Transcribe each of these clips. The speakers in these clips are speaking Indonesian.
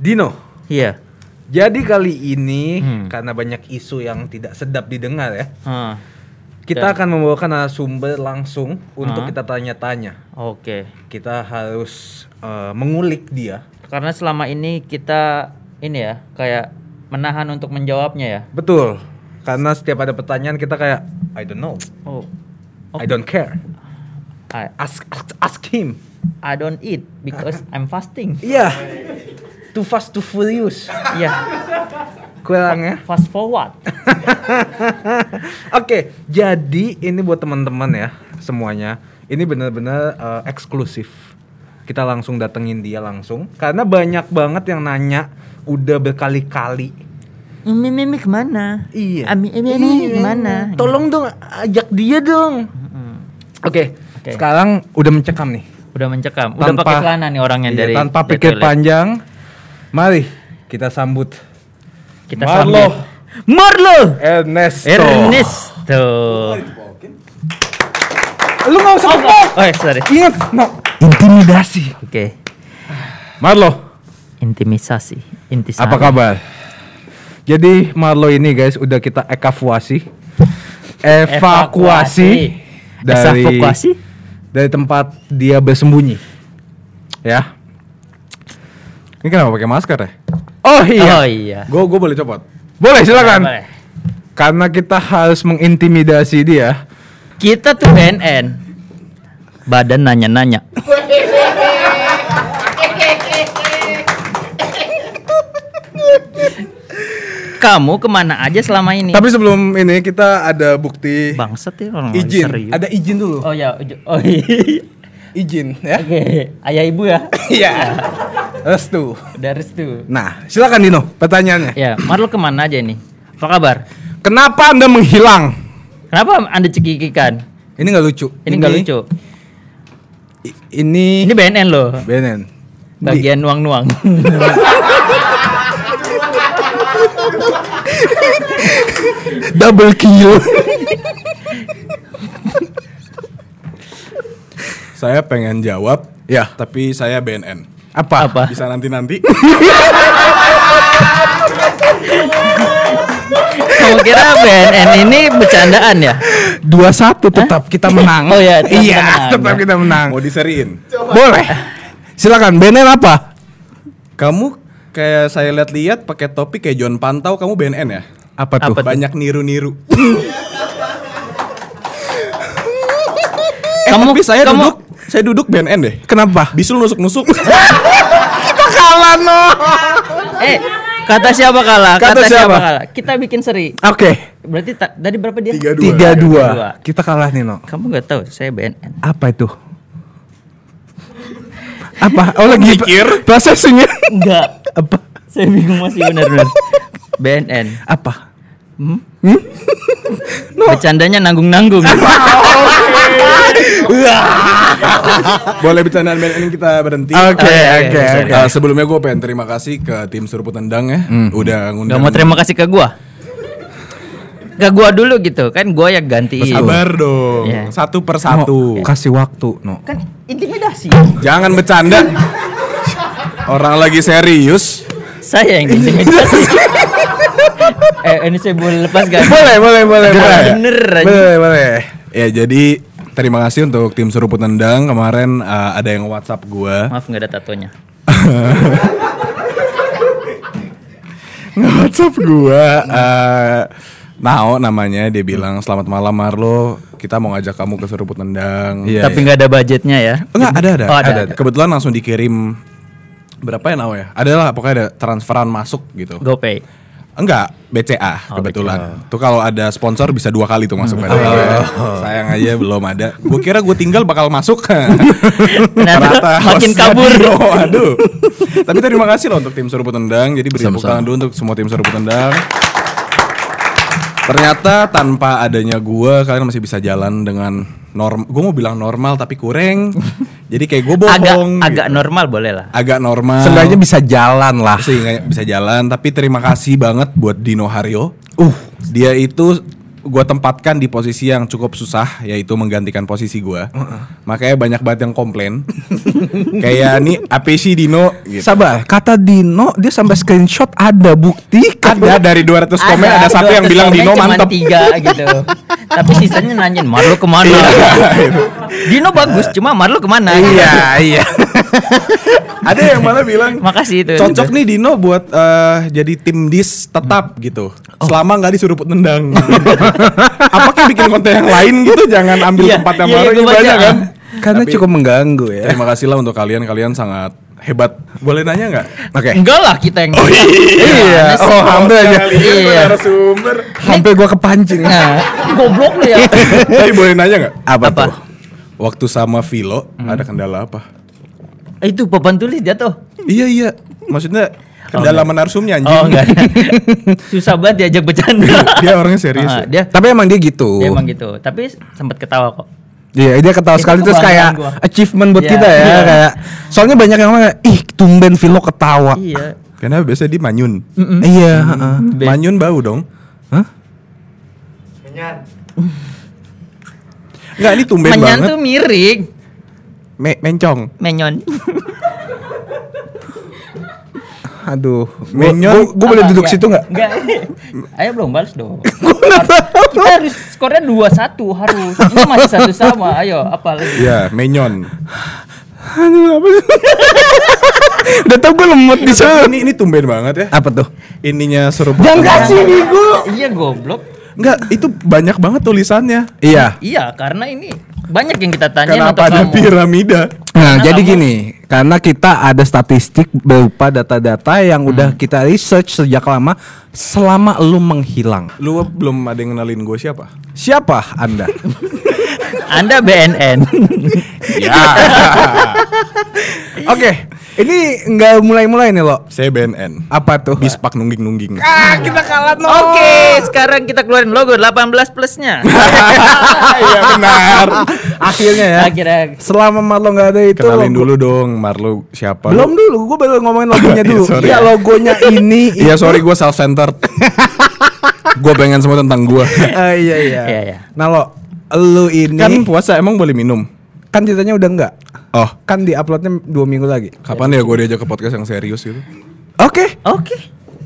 Dino, Iya. jadi kali ini Hmm. karena banyak isu yang tidak sedap didengar ya, Ah, kita Dan- akan membawakan narasumber langsung untuk Ah. kita tanya-tanya. Oke. Kita harus eh, mengulik dia. Karena selama ini kita ini ya kayak menahan untuk menjawabnya ya. Betul. Karena setiap ada pertanyaan kita kayak I don't know, Oh. I don't care. I, Ask ask, ask him. I don't eat because I'm fasting. Iya. Too fast, too furious. Iya. Kurang ya. Fast forward. Oke, jadi ini buat teman-teman ya semuanya. Ini benar-benar eh, eksklusif. Kita langsung datengin dia langsung karena banyak banget yang nanya udah berkali-kali. Ini Mimi ke mana? Iya. Ami, ini, ini ke mana? Tolong dong ajak dia dong. Oke, Oke. sekarang udah mencekam nih. Udah mencekam. Udah Tanpa- pakai celana nih orangnya Iya, dari tanpa pikir toilet. panjang. Mari kita sambut Kita Marlo. sambut. Marlo. Ernesto. Ernesto. Lu nggak usah tepuk. Oh, eh, sorry. Ingat, no. Intimidasi. Oke. Marlo, Intimisasi. Intisari. apa kabar? Jadi Marlo ini guys udah kita evakuasi. Evakuasi dari Evakuasi? dari tempat dia bersembunyi. Ya. Ini kenapa pakai masker ya? Oh iya. Oh iya. Gue gue boleh copot. Boleh silakan. Boleh. Karena kita harus mengintimidasi dia. Kita tuh BNN. Badan nanya-nanya. Kamu ke mana aja selama ini? Tapi sebelum ini kita ada bukti Bangsat ya orang izin. serius. Ada izin dulu. Oh ya, oh iya. Izin ya. Oke, ayah ibu ya. Iya. Restu. Udah restu. Nah, silakan Dino, pertanyaannya. Ya, Marlo ke mana aja nih? Apa kabar? Kenapa Anda menghilang? Kenapa anda cekikikan? Ini nggak lucu. Ini nggak lucu. i- Ini, Ini BNN loh. BNN. Bagian nuang-nuang. Double kill. Saya pengen jawab, ya, tapi saya BNN. Apa? Apa? Bisa nanti-nanti. Kamu kira BNN ini bercandaan ya? Dua satu tetap kita menang. Oh iya, tetap iya, menang. tetap kita menang. Mau diseriin. Boleh. Silakan. BNN apa? Kamu kayak saya lihat-lihat pakai topi kayak John Pantau, kamu BNN ya? Apa tuh? Apa tuh? Banyak niru-niru. eh, Kamu- tapi saya kamu- duduk, saya duduk BNN deh. Kenapa? Bisul nusuk-nusuk. Kita kalah no. Eh, kata siapa kalah? Kata siapa? kalah? Kita bikin seri. Oke. Berarti ta- dari berapa dia? Tiga dua. Tiga dua. dua. Kita kalah nih no. Kamu nggak tahu, saya BNN. Apa itu? Apa? Oh lagi Mikir. prosesnya. Enggak. apa? Saya bingung masih benar-benar. BNN. Apa? Bercandanya nanggung-nanggung. Boleh bercandaan BNN kita berhenti. Oke, iya, oke, oke. Eh, sebelumnya gue pengen terima kasih ke tim Seruput Tendang ya, udah ngundang. Gak mau terima kasih ke gua. Ke gua dulu gitu kan gua yang gantiin. Sabar dong, Iya. satu per satu. No, kasih waktu, no. Kan intimidasi. Jangan bercanda. Orang lagi serius. Saya yang intimidasi. eh ini saya boleh lepas gak? Boleh, boleh, boleh, boleh. bener, anjing. Boleh, boleh. Ya jadi terima kasih untuk tim Seruput Tendang kemarin eh, ada yang WhatsApp gua. Maaf nggak ada tatonya. WhatsApp gua eh Nao namanya dia bilang selamat malam Marlo kita mau ngajak kamu ke Seruput Tendang. Iya. Tapi nggak ada budgetnya ya. Enggak ada ada. Oh, ada, ada. Kebetulan langsung dikirim berapa ya Nao ya? Ada lah pokoknya ada transferan masuk gitu. GoPay. Enggak, BCA Oh, kebetulan. Tuh kalau ada sponsor bisa dua kali tuh masuk pada gue. Sayang aja belum ada. Gue kira gue tinggal bakal masuk. Ternyata makin kabur. Dino, aduh. Tapi terima kasih loh untuk tim Seruput Tendang. Jadi beri tepuk tangan dulu untuk semua tim Seruput Tendang. Ternyata tanpa adanya gua kalian masih bisa jalan dengan norm. Gue mau bilang normal tapi kurang. Jadi kayak gue Agak bohong. agak gitu. normal boleh lah. agak normal. Seenggaknya bisa jalan lah. sehingga bisa jalan. Tapi terima kasih banget buat Dino Haryo. Uh, dia itu gue tempatkan di posisi yang cukup susah yaitu menggantikan posisi gue makanya banyak banget yang komplain kayak nih apa sih Dino gitu. Sabar, kata Dino dia sampai screenshot ada bukti ada dari 200 komen ada, satu yang 200 bilang Dino mantep tiga gitu. Tapi sisanya nanyain Marlo ke mana? Dino bagus, cuma Marlo ke mana? iya iya ada yang malah bilang Makasih itu. cocok nih Dino buat eh, jadi tim dis tetap gitu selama nggak disuruh put nendang apakah bikin konten yang lain gitu jangan ambil Iya, tempat yang iya, baru iya, gua baca. banyak kan karena Tapi- cukup mengganggu ya. terima kasih lah untuk kalian kalian sangat hebat boleh nanya nggak Oke. Enggak lah kita yang Iya, Gimana sih? oh hampir aja. Iya. sumber Hampir gua kepancing. Nah, goblok lu ya. tapi boleh nanya nggak Apa, Apa? tuh? waktu sama Vilo ada kendala apa Itu papan tulis jatuh. iya iya maksudnya kendala menarsumnya anjing Oh enggak. Susah banget diajak bercanda. dia orangnya serius ya? dia Tapi emang dia gitu. dia emang gitu. Tapi sempat ketawa kok. Iya, dia ketawa Itu sekali terus kayak gua. achievement buat Iya, kita ya, iya. kayak soalnya banyak yang ngomong ih tumben Vilo ketawa. Iya. karena biasanya dia manyun Iya, heeh. Be- manyun bau dong Hah? Enggak ini tumben Menyan banget tuh miring. Me- mencong Menyon. Aduh, Menyon- Gue boleh duduk Enggak. situ nggak? Enggak. Ayo belum balas dong. Kita harus skornya 2-1 harus. Ini masih satu sama. Ayo, apa lagi? Iya, menyon. Aduh, apa sih? Udah tau gue lemot di sana. ini ini tumben banget ya. Apa tuh? Ininya seru Jangan kasih nih gue. Iya, goblok. Enggak, itu banyak banget tulisannya. Iya. Iya, karena ini banyak yang kita tanyain Kenapa untuk ada kamu. piramida? Nah, Karena jadi kamu- gini, karena kita ada statistik berupa data-data yang udah kita research sejak lama selama lu menghilang. Lu belum ada yang kenalin gue siapa? Siapa Anda? Anda BNN. Ya. Oke, ini nggak mulai-mulai nih lo. Saya BNN. Apa tuh? Bispak nungging-nungging. Ah, kita kalah no. Oke, sekarang kita keluarin logo 18 plusnya. Iya benar. Akhirnya ya. Akhirnya Selama Marlo nggak ada itu. Kenalin dulu dong, Marlo siapa? Belum lu? dulu, gue baru ngomongin logonya dulu. Sorry. Iya logonya ini. Iya sorry gue self centered. gue pengen semua tentang gue. Ah, iya iya. Iya, iya. Nah lo, lu ini Kan puasa emang boleh minum. kan ceritanya udah enggak. Oh, Kan di uploadnya dua minggu lagi. kapan ya gue diajak ke podcast yang serius gitu? Oke, Oke.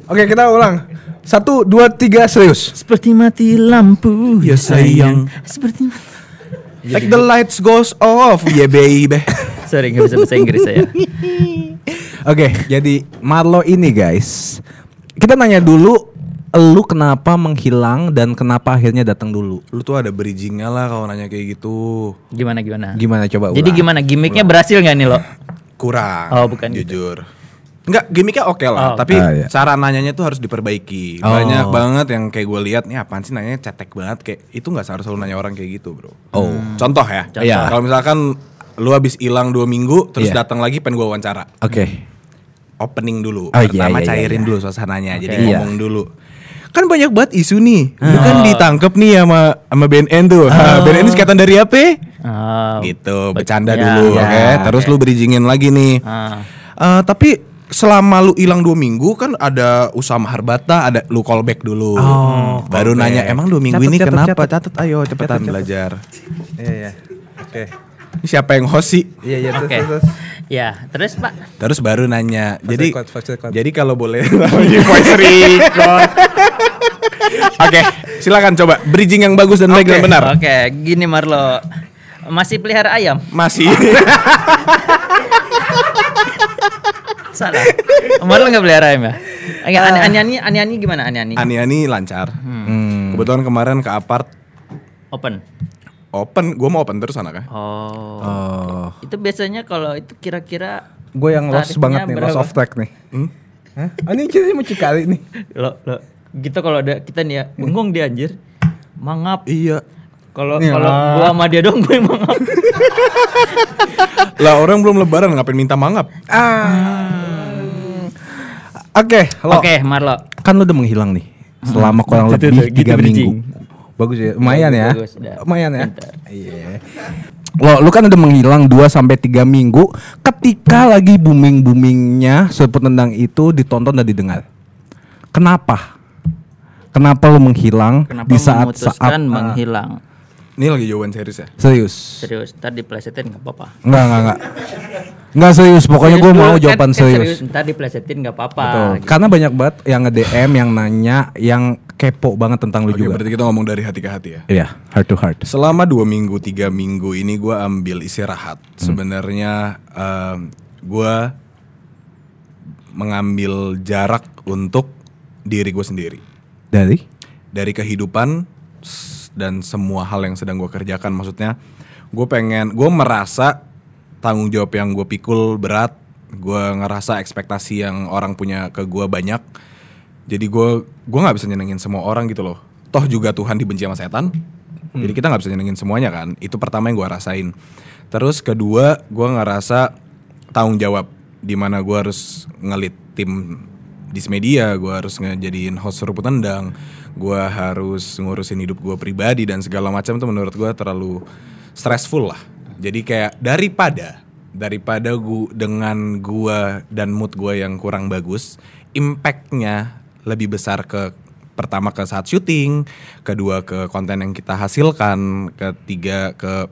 oke kita ulang. Satu, dua, tiga, serius. Seperti mati lampu. Ya, sayang. Seperti mati. Like the lights goes off, yeah baby. Sorry, nggak bisa bahasa Inggris saya. Oke, jadi Marlo ini guys, kita nanya dulu, lu kenapa menghilang dan kenapa akhirnya datang dulu? Lu tuh ada bridgingnya lah kalau nanya kayak gitu. Gimana gimana? Gimana coba? Jadi ulang. gimana gimmicknya berhasil nggak nih lo? Kurang. Oh, bukan gitu. Jujur. Enggak, gimmicknya oke Oh. lah, tapi Ah, iya. cara nanyanya tuh harus diperbaiki. Oh. Banyak banget yang kayak gue lihat nih apaan sih nanyanya cetek banget kayak itu nggak seharusnya lu nanya orang kayak gitu, Bro. Oh. Contoh ya. Contoh. Iya. Kalau misalkan lu habis hilang dua minggu terus Iya. datang lagi pengen gue wawancara. Oke. Opening dulu. Oh, iya, Pertama iya, cairin iya. dulu suasananya. Jadi Iya. ngomong dulu. Kan banyak banget isu nih. Lu Oh. kan ditangkep nih sama sama BNN tuh. Ha, BNN sekatan dari apa? Oh. gitu bercanda Ya, dulu ya, oke terus oke. lu bridgingin lagi nih Ah. Eh, tapi selama lu hilang dua minggu kan ada Usama Harbata ada lu callback dulu Oh, baru callback. nanya emang dua minggu Catet, ini catet, kenapa catet. catat ayo cepetan belajar Iya iya. Oke. ini siapa yang host sih Iya iya terus terus. Ya, terus Pak. terus baru nanya jadi record, record. jadi kalau boleh voice record oke silakan coba bridging yang bagus dan baik dan benar Oke, gini Marlo. Masih pelihara ayam? masih Salah. Marlo nggak pelihara ayam ya? Enggak, ani ani ani ani ani gimana ani ani? Ani Ani lancar Hmm. kebetulan kemarin ke apart Open. Open gue mau open terus anaknya Oh. Oh. Itu biasanya kalau itu kira-kira Gue yang lost banget nih, lost berapa? of track nih. Hmm? Hah? Oh, ini ceritanya mau cikali nih. lo lo gitu kalau ada kita nih ya bengong dia anjir. Mangap. iya Kalau Iya. kalau gua sama dia dong gue mangap. lah orang belum lebaran ngapain minta mangap Ah. Oke, lo. Oke, Marlo. Kan lu udah menghilang nih selama kurang Gitu tuh, lebih gitu tiga bridging. minggu. Bagus ya, lumayan ya. Bagus, dah. Lumayan ya. Iya. Lo, lu kan udah menghilang 2 sampai 3 minggu ketika lagi booming-boomingnya tendang itu ditonton dan didengar. Kenapa? Kenapa lu menghilang Kenapa di saat-saat memutuskan ah, menghilang? Ini lagi jawaban serius ya. serius? Serius, tadi diplesetin nggak apa-apa. Enggak, enggak, enggak. Enggak serius, pokoknya gue mau jawaban kan- kan serius. Ntar diplesetin nggak apa-apa. Betul. gitu. Karena banyak banget yang nge-DM, yang nanya, yang kepo banget tentang lu Oke, juga. berarti kita ngomong dari hati ke hati ya. Iya, heart to heart. Selama dua minggu, tiga minggu ini gue ambil istirahat. Sebenarnya em, gue mengambil jarak untuk diri gue sendiri. Dari? Dari kehidupan dan semua hal yang sedang gue kerjakan. Maksudnya gue pengen, gue merasa tanggung jawab yang gue pikul berat. Gue ngerasa ekspektasi yang orang punya ke gue banyak. Jadi gue gue nggak bisa nyenengin semua orang gitu loh. Toh juga Tuhan dibenci sama setan. Jadi kita nggak bisa nyenengin semuanya kan. Itu pertama yang gue rasain. Terus kedua gue ngerasa tanggung jawab di mana gue harus ngelit tim di media, gue harus ngejadiin host seruput tendang, gue harus ngurusin hidup gue pribadi dan segala macam itu menurut gue terlalu stressful lah. Jadi kayak daripada daripada gue dengan gue dan mood gue yang kurang bagus, impactnya lebih besar ke pertama ke saat syuting, kedua ke konten yang kita hasilkan, ketiga ke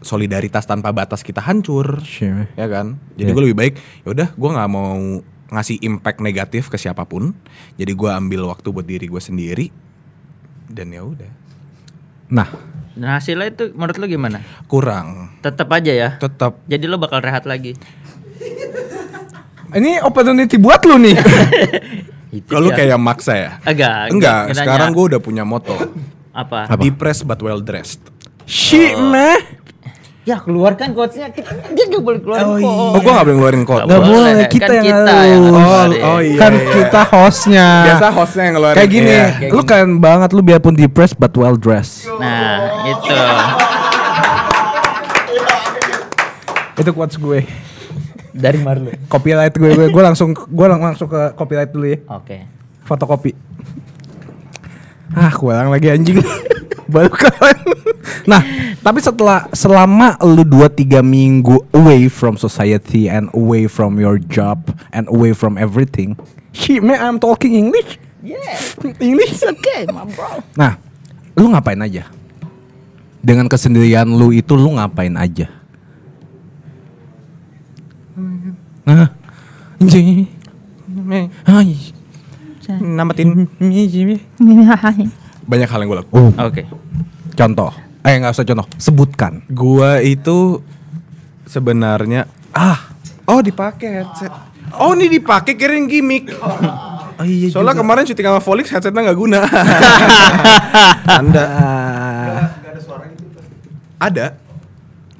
solidaritas tanpa batas kita hancur Sure. ya kan jadi Yeah. gue lebih baik yaudah gue nggak mau ngasih impact negatif ke siapa pun jadi gue ambil waktu buat diri gue sendiri dan ya udah Nah, Dan hasilnya itu menurut lu gimana? kurang Tetap aja ya. tetap Jadi lo bakal rehat lagi. ini opportunity buat lu nih. Kalau dia. kayak maksa ya agak enggak nanya sekarang gue udah punya moto apa? Apa? depressed but well dressed Shit, meh. Ya keluarkan quotesnya dia gak boleh keluarin Oh, quote. iya. oh gue nggak boleh ngeluarin quote Nggak boleh, boleh, kan kita yang kita yang harus Oh, ngeluarin. oh iya, kan iya. kita hostnya. biasa hostnya yang ngeluarin Kayak gini, Iya. kayak lu keren banget lu biarpun depressed but well dressed. Nah itu Itu quotes gue. Dari Marlo Copyright gue, gue, gue langsung gue lang- langsung ke copyright dulu ya. Oke Fotokopi. Ah, kurang lagi anjing. Baru keren. nah, tapi setelah selama lu 2 3 minggu away from society and away from your job and away from everything. Shit, man, I'm talking English. Yeah English. Okay my bro Nah, lu ngapain aja? Dengan kesendirian lu itu lu ngapain aja? Nah, anjing. Hai. namatin banyak hal yang gue lakukan Oh, Oke contoh. Eh, nggak usah contoh. Sebutkan. Gua itu sebenarnya ah oh dipakai headset. Oh ini dipakai kirain gimmick. Oh iya Soalnya kemarin syuting sama Volix headsetnya nggak guna. Anda ada suara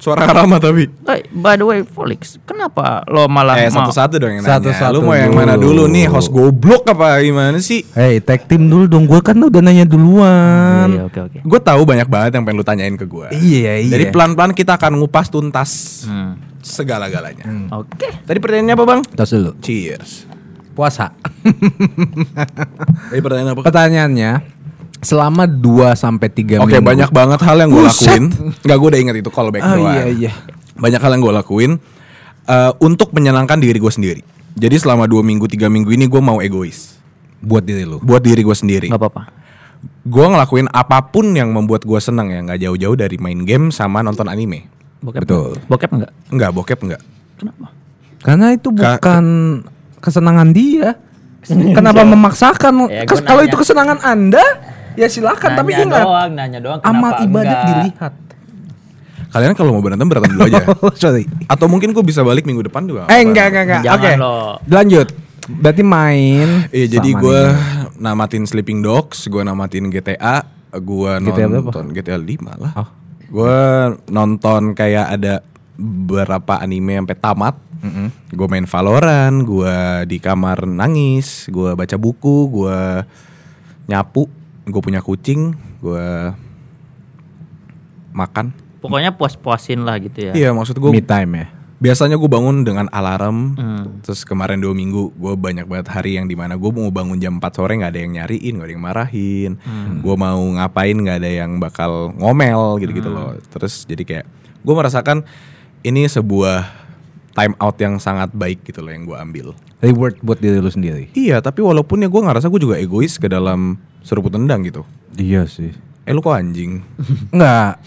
Rama tapi. Eh, by the way Felix Kenapa lo malah Eh mau satu-satu dong yang nanya. Satu-satu Lu mau yang mana dulu. nih? Host goblok apa gimana sih? Hey, tag team dulu dong. Gue kan udah nanya duluan. Iya oke oke Gue tahu banyak banget yang pengen lu tanyain ke gue. Iya, iya. Jadi pelan-pelan kita akan ngupas tuntas Hmm. segala-galanya. Oke Tadi pertanyaannya apa bang? Tos dulu. Cheers. Puasa. Tadi pertanyaan apa? Pertanyaannya, selama 2 sampai 3 Oke minggu. banyak banget hal yang gue lakuin. Enggak gue udah inget itu callback Oh, doang. iya, iya. Banyak hal yang gue lakuin eh, untuk menyenangkan diri gue sendiri. Jadi selama dua minggu tiga minggu ini gue mau egois buat diri lu. buat diri gue sendiri. Gak apa-apa Gue ngelakuin apa pun yang membuat gue seneng ya nggak jauh-jauh dari main game sama nonton anime. Bokep Betul. nggak? Bokep enggak? Enggak bokep enggak. Kenapa? Karena itu Ka- bukan kesenangan dia. Kenapa memaksakan? Ya, Kalau itu kesenangan Anda, ya silakan. tapi Nanya ingat, doang, nanya doang amal ibadat enggak? dilihat. Kalian kalau mau berantem berantem dulu aja. Oh, sorry. Atau mungkin gue bisa balik minggu depan juga. Eh enggak enggak enggak. Oke. lo. Lanjut. Berarti main. Iya jadi gue namatin Sleeping Dogs, gue namatin GTA, gue GTA berapa? nonton GTA 5 lah. Oh. Gue nonton kayak ada beberapa anime sampai tamat. Gue main Valorant, gue di kamar nangis, gue baca buku, gue nyapu, gue punya kucing, gue makan. Pokoknya puas-puasin lah gitu ya. Iya maksud gue me time ya. biasanya gue bangun dengan alarm Hmm. terus kemarin dua minggu gue banyak banget hari yang di mana gue mau bangun jam 4 sore nggak ada yang nyariin nggak ada yang marahin gue mau ngapain nggak ada yang bakal ngomel gitu gitu loh terus jadi kayak gue merasakan ini sebuah time out yang sangat baik gitu loh yang gue ambil Reward buat diri lu sendiri. iya tapi walaupun ya gue ngerasa gue juga egois ke dalam seruput tendang gitu. Iya sih. Eh lu kok anjing? Enggak.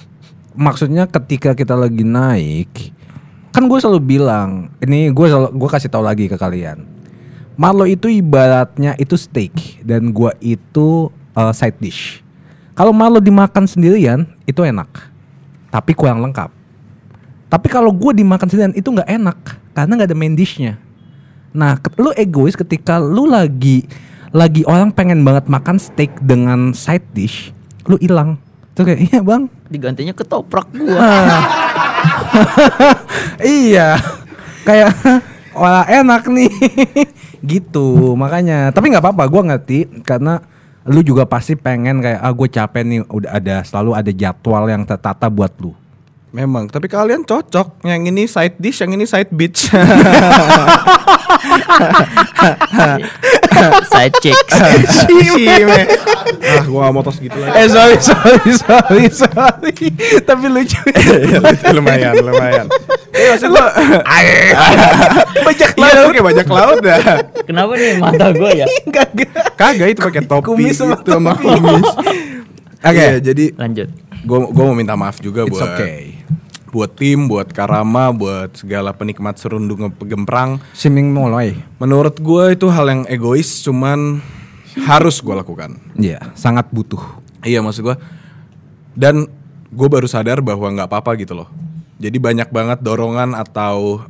Maksudnya ketika kita lagi naik, kan gue selalu bilang, ini gue selalu gue kasih tahu lagi ke kalian. Marlo itu ibaratnya itu steak dan gue itu uh, side dish. Kalau Marlo dimakan sendirian itu enak, tapi kurang lengkap. Tapi kalau gue dimakan sendirian itu nggak enak karena nggak ada main dishnya. Nah, lu egois ketika lu lagi lagi orang pengen banget makan steak dengan side dish, lu hilang. Terus kayak, iya bang, Digantinya ketoprak gua. Ah. iya, kayak wah enak nih, gitu. Makanya, tapi nggak apa-apa, gue ngerti karena lu juga pasti pengen kayak ah gue capek nih, udah ada selalu ada jadwal yang tertata buat lu. Memang, tapi kalian cocok. Yang ini side dish, yang ini side bitch. Side chicks. Cime. ah, gua gak mau tos gitu lagi. Eh sorry sorry sorry sorry, tapi lucu. lumayan, lumayan. Eh, maksud gua bajak laut. Iya, kayak bajak laut dah. Kenapa nih mata gua ya? Kagak itu pakai topi Kumis sama gitu sama kumis. Oke, jadi Lanjut. gua gua mau minta maaf juga It's buat okay. Buat tim, buat Karama, buat segala penikmat serundung gemprang. Siming mulai. Menurut gua itu hal yang egois, cuman harus gua lakukan. Iya, sangat butuh. Iya maksud gua dan gue baru sadar bahwa nggak apa-apa gitu loh. Jadi banyak banget dorongan atau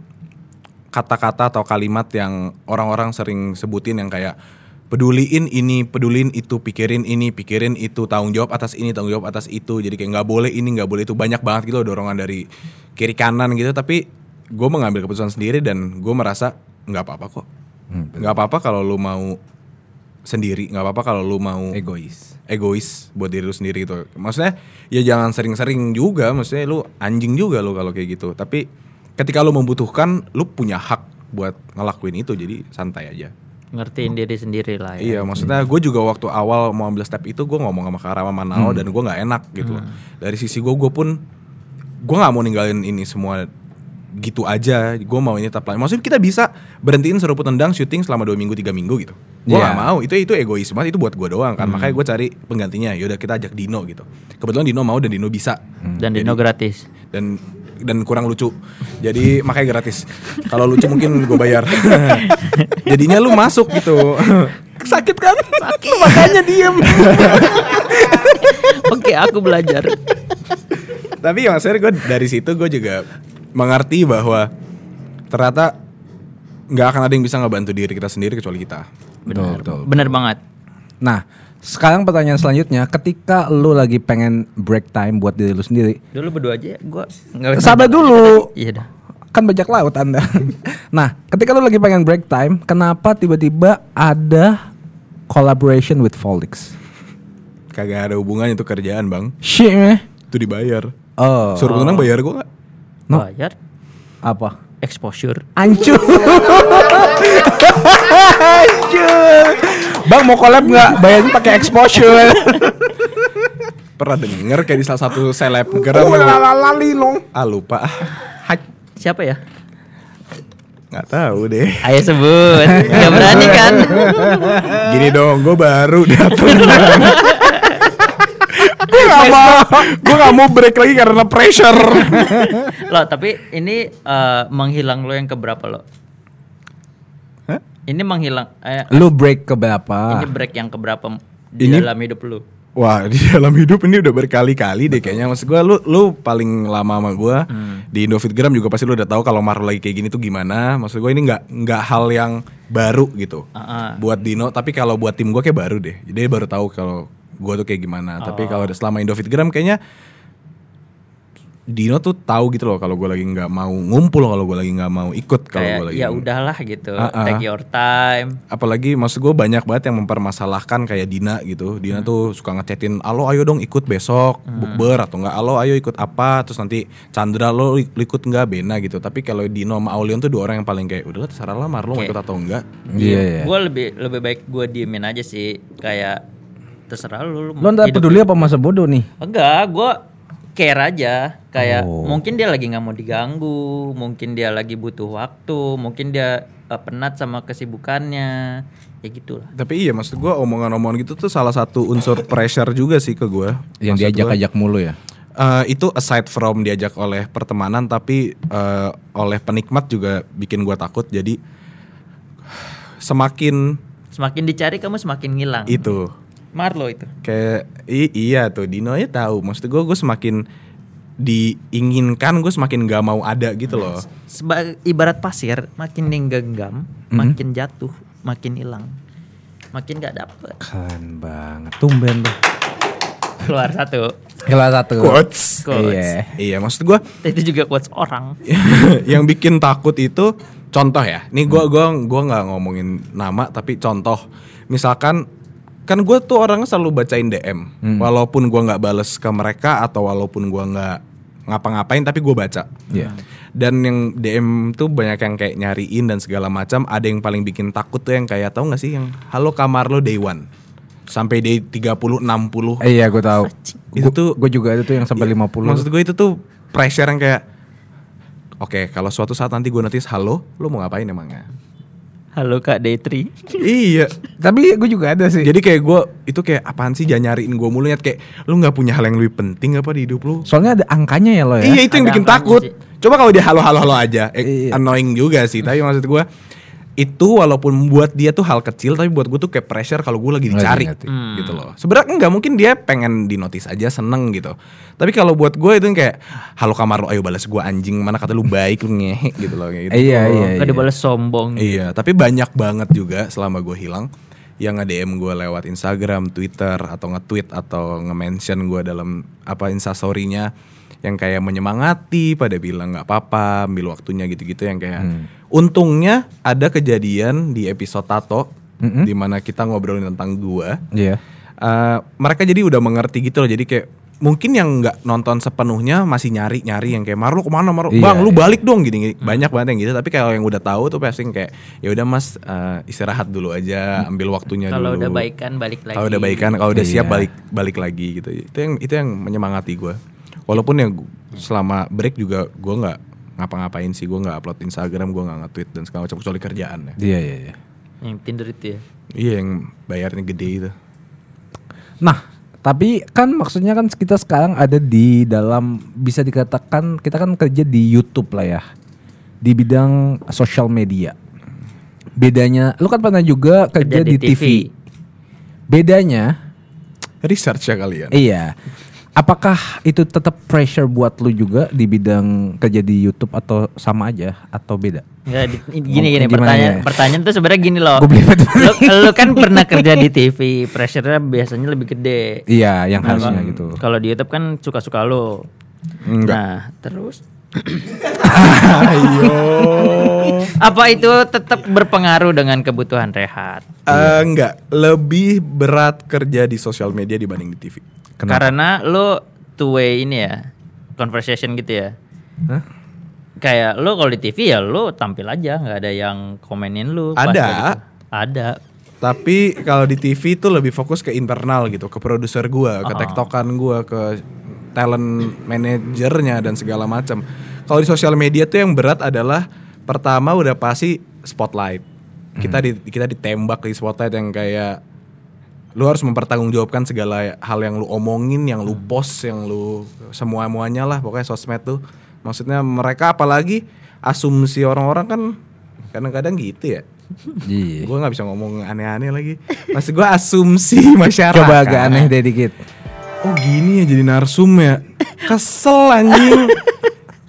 kata-kata atau kalimat yang orang-orang sering sebutin yang kayak peduliin ini, peduliin itu, pikirin ini, pikirin itu, tanggung jawab atas ini, tanggung jawab atas itu. Jadi kayak nggak boleh ini, nggak boleh itu. Banyak banget gitu loh dorongan dari kiri kanan gitu. Tapi gue mengambil keputusan sendiri dan gue merasa nggak apa-apa kok. Nggak apa-apa kalau lu mau sendiri, nggak apa-apa kalau lu mau Egois. egois buat diri lu sendiri gitu. Maksudnya ya jangan sering-sering juga, maksudnya lu anjing juga lu kalau kayak gitu. Tapi ketika lu membutuhkan, lu punya hak buat ngelakuin itu. Jadi santai aja. Ngertiin diri sendiri lah ya. Iya, maksudnya gue juga waktu awal mau ambil step itu gue ngomong sama Karama Manao dan gue nggak enak gitu. loh. Dari sisi gue, gue pun gue nggak mau ninggalin ini semua gitu aja. Gue mau ini tetap lanjut. Maksudnya kita bisa berhentiin seruput tendang syuting selama dua minggu tiga minggu gitu. Gue Iya. nggak mau. Itu itu egois banget. Itu buat gue doang kan. Makanya gue cari penggantinya. Yaudah kita ajak Dino gitu. Kebetulan Dino mau dan Dino bisa. Dan Dino gratis. Dan dan kurang lucu. Jadi makanya gratis. Kalau lucu mungkin gue bayar. Jadinya lu masuk gitu. Sakit kan? Sakit. Makanya diem. Oke, aku belajar. Tapi yang maksudnya gue dari situ gue juga mengerti bahwa ternyata nggak akan ada yang bisa ngebantu diri kita sendiri kecuali kita. Benar. betul. Benar banget. Nah, sekarang pertanyaan selanjutnya, ketika lu lagi pengen break time buat diri lu sendiri, Dulu berdua aja ya, gua sabar dulu. Iya dah. Kan bajak laut Anda. nah, ketika lu lagi pengen break time, kenapa tiba-tiba ada collaboration with Volix? Kagak ada hubungannya itu kerjaan bang. Shit, meh. Itu dibayar. Oh, Suruh tenang bayar gue nggak? No. Bayar apa? exposure. Ancur. Ancur. Bang mau collab nggak? Bayarnya pakai exposure. Pernah denger kayak di salah satu selebgram. lali long. ah lupa. Siapa ya? Nggak tahu deh. Ayo sebut. Gak berani kan? Gini dong, gue baru datang. gue gak mau, gue gak mau break lagi karena pressure. lo tapi ini eh, menghilang lo yang keberapa lo? Ini menghilang eh, Lu break ke berapa? ini break yang keberapa di Ini- dalam hidup lu? Wah di dalam hidup ini udah berkali-kali deh kayaknya. Maksud gue lu, lu paling lama sama gue Di Indofitgram juga pasti lu udah tahu kalau Maru lagi kayak gini tuh gimana. Maksud gue ini nggak nggak hal yang baru gitu Ah, ah. Buat Dino. Tapi kalau buat tim gue kayak baru deh. Jadi baru tahu kalau gue tuh kayak gimana. Tapi kalau selama Indofitgram kayaknya Dino tuh tahu gitu loh kalau gue lagi nggak mau ngumpul kalau gue lagi nggak mau ikut kalau gue lagi ya udahlah gitu. Ah, ah. Take your time. apalagi maksud gue banyak banget yang mempermasalahkan kayak Dina gitu Dina tuh suka ngechatin alo ayo dong ikut besok bukber atau enggak alo ayo ikut apa terus nanti Chandra lo ikut enggak Bena gitu tapi kalau Dino sama Aulion tuh dua orang yang paling kayak udahlah terserah lah Mar lo mau Oke. ikut atau enggak Iya, iya. Gue lebih lebih baik gue diemin aja sih. Kayak terserah lu. lu Lu nggak peduli apa masa bodoh nih? Enggak, gue care aja. Kayak Oh. mungkin dia lagi nggak mau diganggu, mungkin dia lagi butuh waktu, mungkin dia eh, penat sama kesibukannya. Ya gitulah. Tapi iya maksud gue omongan-omongan gitu tuh salah satu unsur pressure juga sih ke gue. Yang diajak-ajak mulu ya. Eh, itu aside from diajak oleh pertemanan tapi eh, oleh penikmat juga bikin gue takut jadi semakin Semakin dicari kamu semakin ngilang. itu Marlo itu. kayak i- iya tuh Dino ya tahu maksud gue gue semakin diinginkan gue semakin gak mau ada gitu loh Seba- ibarat pasir, makin digenggam, makin jatuh, makin hilang. Makin gak dapet. Keren banget. Tumben tuh. Keluar satu. Kelas satu. quotes Quotes. Iya. iya maksud gue Itu juga quotes orang. yang bikin takut itu contoh ya. Nih gua gua gua nggak ngomongin nama tapi contoh. Misalkan kan gue tuh orangnya selalu bacain DM, walaupun gua nggak bales ke mereka atau walaupun gua nggak ngapa-ngapain tapi gue baca. Iya. Dan yang DM tuh banyak yang kayak nyariin dan segala macam. Ada yang paling bikin takut tuh yang kayak tahu nggak sih yang halo kamar lo day one sampai day 30 60 Eh, iya gue tahu. Itu tuh- gue juga ada tuh yang sampai 50. Maksud gue itu tuh pressure yang kayak Oke, kalau suatu saat nanti gue notice halo, lo mau ngapain emangnya? Halo Kak Detri. iya. Tapi gue juga ada sih. Jadi kayak gue itu kayak apaan sih jangan nyariin gue mulu Nyet. kayak lu nggak punya hal yang lebih penting apa di hidup lu? Soalnya ada angkanya ya lo ya. Iya itu yang Ada bikin angkanya takut. sih. Coba kalau dia halo halo halo aja, eh, Iya. annoying juga sih. Tapi maksud gue itu walaupun buat dia tuh hal kecil, tapi buat gue tuh kayak pressure kalau gue lagi dicari ngerti. gitu loh. Sebenarnya enggak mungkin dia pengen di notice aja seneng gitu. Tapi kalau buat gue itu kayak halo kamar lo, ayo balas gue anjing mana kata lu baik lu ngehe gitu loh kayak gitu. Iya, tuh. iya. Gak dibalas sombong. Iya, tapi banyak banget juga selama gue hilang yang nge-DM gue lewat Instagram, Twitter atau nge-tweet atau nge-mention gue dalam apa instastory-nya yang kayak menyemangati pada bilang nggak apa-apa, ambil waktunya gitu-gitu yang kayak untungnya ada kejadian di episode Tato di mana kita ngobrolin tentang gue. Iya. Eh, mereka jadi udah mengerti gitu loh. Jadi kayak mungkin yang nggak nonton sepenuhnya masih nyari nyari yang kayak Marlo ke mana Marlo Iya, bang lu iya. balik dong gini, gini. banyak banget yang gitu tapi kalau yang udah tahu tuh pasti kayak ya udah mas eh, istirahat dulu aja ambil waktunya Kalau dulu udah baikan balik lagi. kalau udah baikan kalau udah siap Iya. balik balik lagi gitu itu yang itu yang menyemangati gue walaupun yang selama break juga gue nggak ngapa-ngapain sih gue nggak upload Instagram gue nggak nge-tweet dan segala macam kecuali kerjaan ya Iya, iya, iya. Yang Tinder itu ya. iya yang bayarnya gede itu Nah, tapi kan maksudnya kan kita sekarang ada di dalam bisa dikatakan kita kan kerja di YouTube lah ya. Di bidang sosial media. Bedanya, lu kan pernah juga kerja, di, TV. Bedanya, research ya kalian iya. Apakah itu tetap pressure buat lu juga di bidang kerja di YouTube atau sama aja atau beda? Enggak di- gini gini pertanyaan ya? pertanyaan tuh sebenarnya gini loh. Lu, lu kan pernah kerja di TV, pressure-nya biasanya lebih gede. Iya, yang Nah, harusnya gitu. Kalau di YouTube kan suka-suka lo. Enggak. Nah, terus apa itu tetap berpengaruh dengan kebutuhan rehat? Eh, enggak, lebih berat kerja di sosial media dibanding di TV. Karena lo two way ini ya, conversation gitu ya. Hah? Kayak lo kalau di TV ya lo tampil aja, nggak ada yang komenin lo. Ada. lagi tuh. Ada. Tapi kalau di TV itu lebih fokus ke internal gitu, ke produser gua, ke Oh. tektokan gua, ke talent manajernya dan segala macam. Kalau di sosial media tuh yang berat adalah pertama udah pasti spotlight. Kita di kita ditembak di spotlight yang kayak lu harus mempertanggungjawabkan segala hal yang lu omongin, yang lu post, yang lu semua muanya lah pokoknya sosmed tuh. Maksudnya mereka apalagi asumsi orang-orang kan kadang-kadang gitu ya. Iya. Gue nggak bisa ngomong aneh-aneh lagi. Maksud gue asumsi masyarakat. Coba agak aneh deh dikit. Oh gini ya jadi narsum ya. Kesel anjing.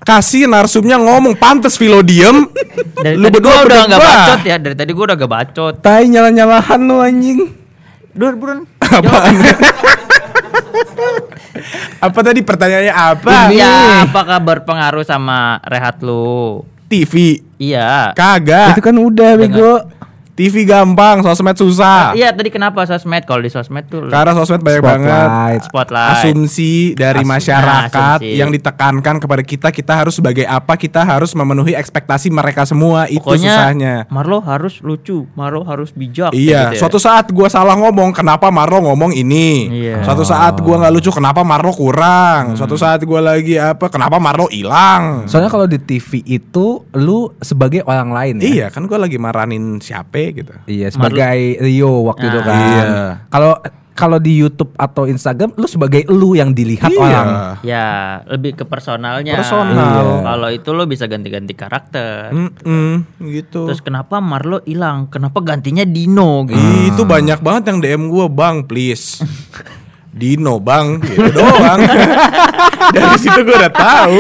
Kasih narsumnya ngomong pantes Vilo diem. Dari Lu tadi berdua gua udah nggak berdua. bacot ya, dari tadi gua udah gak bacot. Tai nyala-nyalahan lu anjing. Dur, buruan. Apaan? apa tadi pertanyaannya apa? Ya, apakah berpengaruh sama rehat lu? TV. Iya. Kagak. Itu kan udah bego. TV gampang, sosmed susah. Iya tadi kenapa sosmed? Kalau di sosmed tuh Karena sosmed banyak Spotlight. banget spotlight. asumsi dari Asum- masyarakat asumsi. yang ditekankan kepada kita kita harus sebagai apa kita harus memenuhi ekspektasi mereka semua itu Pokoknya susahnya Marlo harus lucu, Marlo harus bijak. Iya, gitu ya. suatu saat gua salah ngomong, kenapa Marlo ngomong ini? Iya. Suatu saat gua nggak lucu, kenapa Marlo kurang? Hmm. Suatu saat gua lagi apa, kenapa Marlo hilang? Soalnya kalau di TV itu lu sebagai orang lain ya. Iya, kan gua lagi maranin siapa gitu. Iya, sebagai Rio waktu itu Ah. kan. Iya. Kalau kalau di YouTube atau Instagram lu sebagai lu yang dilihat Iya. orang. Ya, lebih ke personalnya. Personal. Iya. Kalau itu lo bisa ganti-ganti karakter. Mm-mm, gitu. Terus kenapa Marlo hilang? Kenapa gantinya Dino gitu? Ih, Itu banyak banget yang DM gua, "Bang, please." Dino, Bang, gitu doang. Dari situ gua udah tahu.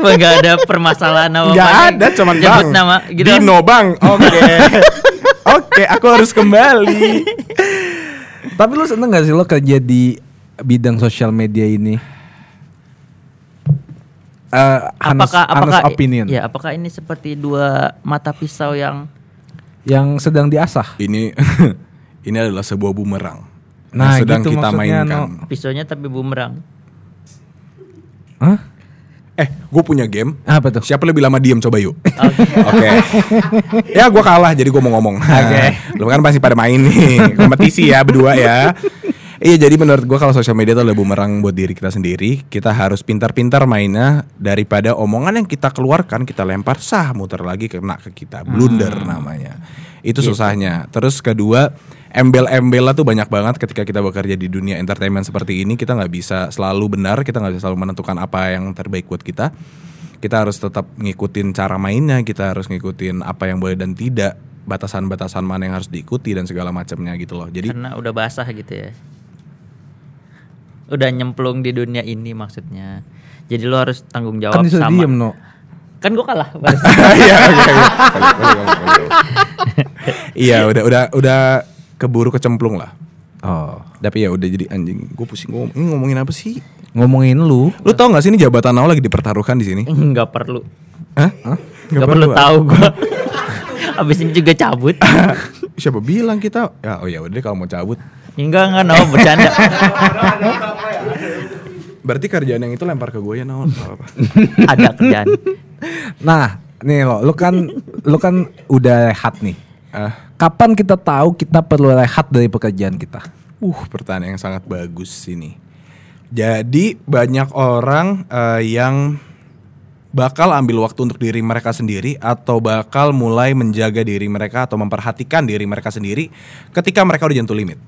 Enggak ada permasalahan apa Gak ada, cuman Nyebut Bang. nama gitu. Dino, Bang. Oke. Oke, aku harus kembali. Tapi lu seneng gak sih lo kerja di bidang sosial media ini? Eh, honest, apakah honest apakah opinion Ya, apakah ini seperti dua mata pisau yang yang sedang diasah. Ini ini adalah sebuah bumerang Nah, yang sedang gitu kita mainkan. No. pisaunya tapi bumerang? Hah? Eh, gue punya game. Apa tuh? Siapa lebih lama diem coba yuk. Oke. ya gue kalah jadi gue mau ngomong. Oke. Lu kan pasti pada main nih kompetisi ya berdua ya. Iya jadi menurut gue kalau sosial media itu adalah bumerang buat diri kita sendiri Kita harus pintar-pintar mainnya Daripada omongan yang kita keluarkan Kita lempar sah muter lagi kena ke kita Blunder namanya Itu susahnya Terus kedua Embel-embel tuh banyak banget ketika kita bekerja di dunia entertainment seperti ini Kita nggak bisa selalu benar Kita nggak bisa selalu menentukan apa yang terbaik buat kita Kita harus tetap ngikutin cara mainnya Kita harus ngikutin apa yang boleh dan tidak Batasan-batasan mana yang harus diikuti dan segala macamnya gitu loh Jadi Karena udah basah gitu ya. Udah nyemplung di dunia ini maksudnya. Jadi lo harus tanggung jawab Kan disuruh sama. diem no. Kan gue kalah. Iya. Iya, udah udah udah keburu kecemplung lah. Oh, Tapi ya udah jadi anjing. Gue pusing ngomong. Ini ngomongin apa sih? ngomongin lu. Lu tau gak sih ini jabatan Nao lagi dipertaruhkan di sini? Nggak perlu. Hah? Nggak perlu tahu gue. Abis ini juga cabut. Siapa bilang kita? Ya, oh ya udah kalau mau cabut. Enggak enggak no bercanda. Berarti kerjaan yang itu lempar ke gue ya Nao. Apa-apa. Ada kerjaan. Nah, nih lo, lu kan lu kan udah rehat nih. Ah, Kapan kita tahu kita perlu rehat dari pekerjaan kita? uh, pertanyaan yang sangat bagus ini. Jadi banyak orang eh, yang bakal ambil waktu untuk diri mereka sendiri atau bakal mulai menjaga diri mereka atau memperhatikan diri mereka sendiri ketika mereka udah jentuh limit.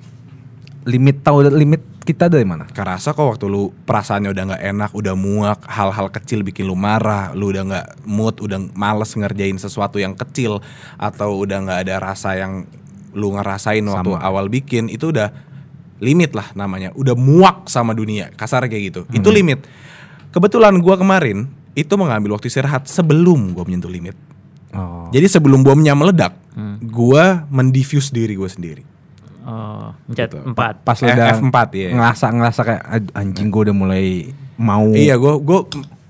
Limit tahu limit kita dari mana? Kerasa kok waktu lu perasaannya udah nggak enak, udah muak, hal-hal kecil bikin lu marah, lu udah nggak mood, udah males ngerjain sesuatu yang kecil atau udah nggak ada rasa yang lu ngerasain waktu Sama. awal bikin itu udah limit lah namanya, udah muak sama dunia, kasar kayak gitu. Itu limit. Kebetulan gua kemarin itu mengambil waktu istirahat sebelum gua menyentuh limit. Oh. Jadi sebelum bomnya meledak, gua mendifuse diri gua sendiri. Oh, mencet Gitu. empat. Pas lu Eh, udah F4, iya. ngerasa ngerasa kayak "Aduh, anjing gue udah mulai mau Iya, gue gue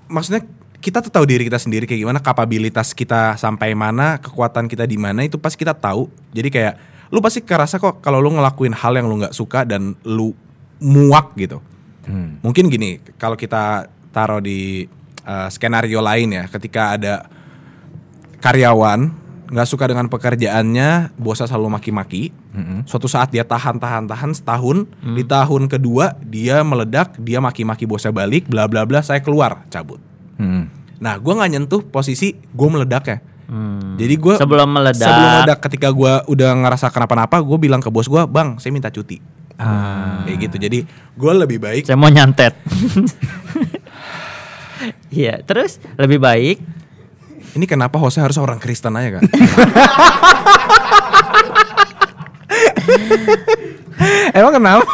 maksudnya kita tuh tahu diri kita sendiri kayak gimana, kapabilitas kita sampai mana, kekuatan kita di mana itu pasti kita tahu. Jadi kayak lu pasti kerasa kok kalau lu ngelakuin hal yang lu nggak suka dan lu muak gitu. Hmm. Mungkin gini, kalau kita taruh di uh, skenario lain ya, ketika ada karyawan nggak suka dengan pekerjaannya, bosnya selalu maki-maki. Suatu saat dia tahan-tahan-tahan setahun, di tahun kedua dia meledak, dia maki-maki bosnya balik, bla bla bla, saya keluar, cabut. Hmm. Nah, gue nggak nyentuh posisi gue meledak ya. Hmm. Jadi gue Sebelum meledak. sebelum meledak ketika gue udah ngerasa kenapa-napa, gue bilang ke bos gue, bang, saya minta cuti. Ah. Kayak gitu. Jadi gue lebih baik Saya mau nyantet. Iya, terus lebih baik Ini kenapa hostnya harus orang Kristen aja kan? Emang kenapa?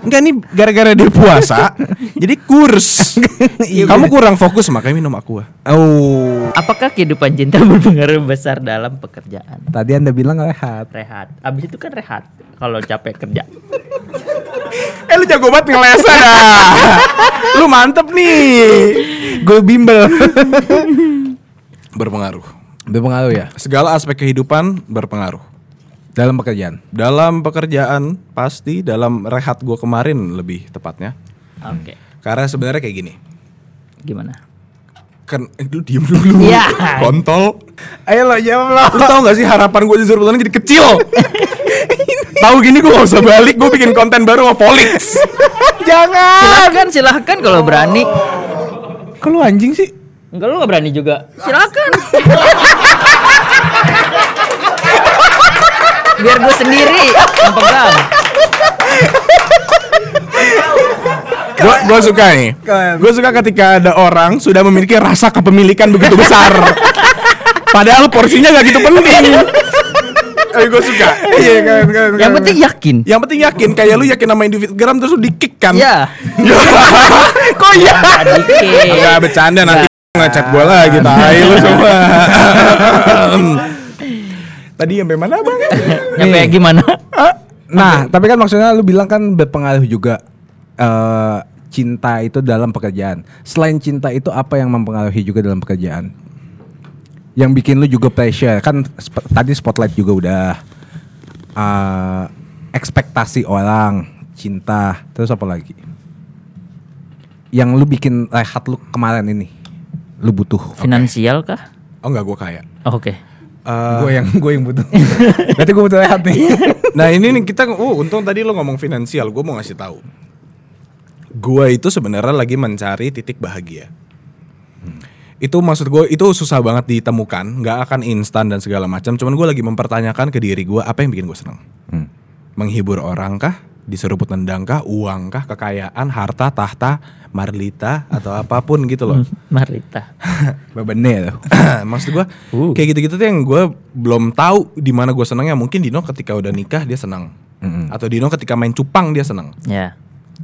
Enggak nih gara-gara dia puasa Jadi kurs Kamu kurang fokus makanya minum aqua oh. apakah kehidupan cinta berpengaruh besar dalam pekerjaan? Tadi Anda bilang rehat. Rehat. Abis itu kan rehat kalau capek kerja. Eh lu jago banget ngeles dah Lu mantep nih Gue bimbel. Berpengaruh Berpengaruh ya Segala aspek kehidupan berpengaruh. dalam pekerjaan. Dalam pekerjaan pasti, dalam rehat gue kemarin lebih tepatnya. Oke. Karena sebenarnya kayak gini. Gimana? Kan eh, lu diem dulu. Iya. Kontol. Ayo lo jawab lo. Lu tau gak sih harapan gue di Zurbutan jadi kecil? Tahu gini gue gak usah balik, gue bikin konten baru sama Polix. Jangan. Silahkan, silahkan kalau berani. Kok lu anjing sih? Enggak lu gak berani juga. Silakan. Biar gue sendiri yang pegang. Gue gue suka nih. Gue suka ketika ada orang sudah memiliki rasa kepemilikan begitu besar. Padahal porsinya gak gitu penting. Eh gue suka. Iya kan, kan, Yang penting yakin. Yang penting yakin kayak lu yakin sama Instagram terus lu di kick kan? Ya. Kok iya? Dikit. Enggak bercanda nanti ngechat gue lagi tai lu semua. Tadi sampai mana bang? Nyampe gimana? Nah, tapi kan maksudnya lu bilang kan berpengaruh juga eh cinta itu dalam pekerjaan. Selain cinta itu apa yang mempengaruhi juga dalam pekerjaan? Yang bikin lu juga pressure kan sp- tadi spotlight juga udah eh ekspektasi orang, cinta, terus apa lagi? Yang lu bikin rehat lu kemarin ini, lu butuh. Finansial kah? Oh enggak gue kaya. Oh, Oke. Eh, gue yang gue yang butuh. Berarti gue butuh rehat nih. Nah ini nih kita, oh untung tadi lo ngomong finansial, gue mau ngasih tahu. Gue itu sebenarnya lagi mencari titik bahagia. Itu maksud gue itu susah banget ditemukan, nggak akan instan dan segala macam. Cuman gue lagi mempertanyakan ke diri gue apa yang bikin gue seneng. Hmm. Menghibur orang kah? Diseruput nendang kah? Uang kah? Kekayaan, harta, tahta, marlita atau apa pun gitu loh. Marita. Bebennya tuh. Maksud gue Uh. kayak gitu-gitu tuh yang gue belum tahu di mana gue senengnya. Mungkin Dino ketika udah nikah dia senang, Mm-mm. atau Dino ketika main cupang dia senang. Ya.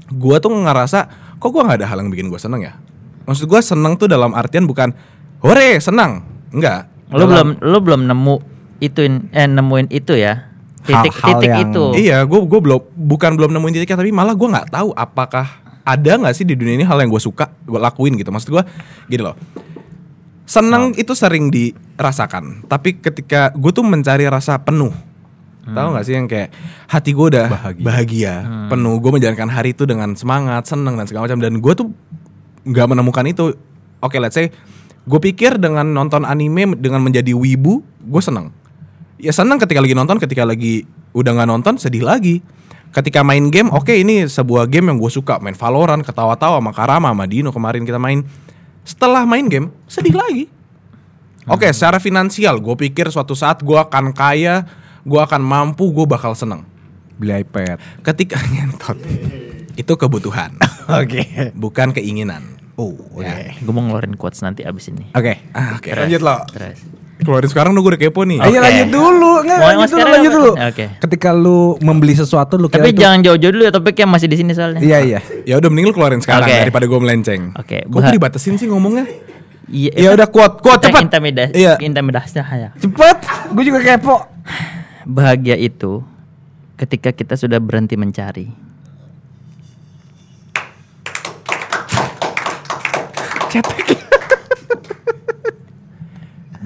Gue tuh ngerasa kok gue nggak ada hal yang bikin gue seneng ya. Maksud gue seneng tuh dalam artian bukan hore senang, enggak. Lu Dalam- belum lu belum nemu ituin eh nemuin itu ya. Titik Hal-hal titik yang- itu. Iya, gue gue belum bukan belum nemuin titiknya tapi malah gue nggak tahu apakah ada nggak sih di dunia ini hal yang gue suka gue lakuin gitu. Maksud gue gini loh. Senang itu sering dirasakan, tapi ketika gue tuh mencari rasa penuh, tahu nggak sih yang kayak hati gue udah Bahagia. bahagia, penuh, gue menjalankan hari itu dengan semangat, seneng dan segala macam, dan gue tuh nggak menemukan itu. Oke, let's say gue pikir dengan nonton anime dengan menjadi wibu, gue seneng. Ya seneng ketika lagi nonton, ketika lagi udah nggak nonton sedih lagi. Ketika main game, oke ini sebuah game yang gue suka, main Valorant, ketawa-tawa sama Karama, sama Dino kemarin kita main. Setelah main game, sedih lagi. Oke, secara finansial, gue pikir suatu saat gue akan kaya, gue akan mampu, gue bakal seneng. Beli iPad. Ketika nyentot, itu kebutuhan, Oke. bukan keinginan. Oh, oke. Ya. Gue mau ngeluarin quotes nanti abis ini. Oke. Ah, Oke, Terus, lanjut lo. Terus. Keluarin sekarang dong gue udah kepo nih. Ayo Oke. lanjut dulu, nggak Mau- mau lanjut dulu, lanjut dulu. Oke. Ketika lu membeli sesuatu lu Tapi itu- jangan jauh-jauh dulu ya topiknya masih di sini soalnya. Iya iya. Ya udah mending lu keluarin sekarang Oke. daripada gue melenceng. Oke, Kok bah- dibatasin sih ngomongnya? Iya. Ya udah quote, quote Kita cepat. Intimidasi. Iya. Intimidasi ya. Cepet, gue juga kepo. Bahagia itu ketika kita sudah berhenti mencari.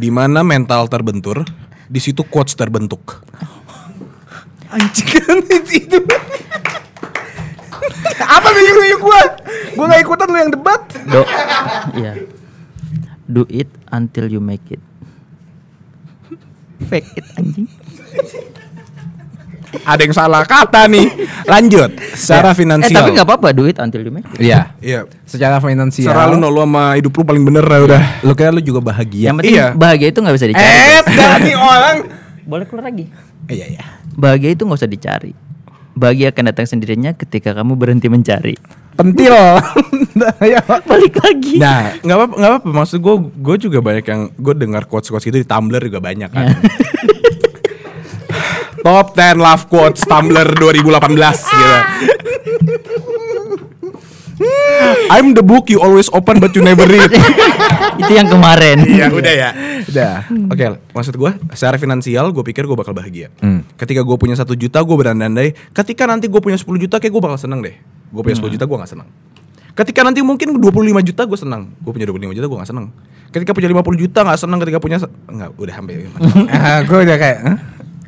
Di mana mental terbentur, di situ quotes terbentuk. Anjing kan itu. Apa nunjuk-nunjuk gua? Gua gak ikutan lu yang debat. Do. Iya. Do it until you make it. Fake it anjing. Ada yang salah kata nih. Lanjut. Secara Eh finansial. tapi nggak apa-apa do it until you make. Iya. Iya. Secara finansial. Serah lu no, lu sama hidup lu paling bener lah udah. Lu kira lu juga bahagia. Yang penting Iya. bahagia itu nggak bisa dicari. Eh, dari orang. Boleh keluar lagi. Iya iya. Bahagia itu nggak usah dicari. Bahagia akan datang sendirinya ketika kamu berhenti mencari. Pentil. ya. Balik lagi. Nah, nggak apa nggak apa. Maksud gue, gue juga banyak yang gue dengar quotes quotes gitu di Tumblr juga banyak kan. Top 10 love quotes Tumblr 2018 gitu. I'm the book you always open but you never read. itu yang kemarin. Iya, udah ya. Udah. Oke, maksud gue secara finansial gue pikir gue bakal bahagia. Hmm. Ketika gue punya satu juta gue berandai-andai. Ketika nanti gue punya 10 juta kayak gue bakal seneng deh. Gue punya 10 juta gue gak seneng. Ketika nanti mungkin 25 juta gue seneng. Gue punya 25 juta gue gak seneng. ketika punya 50 juta nggak senang ketika punya se- nggak udah hampir Ah, gue udah kayak?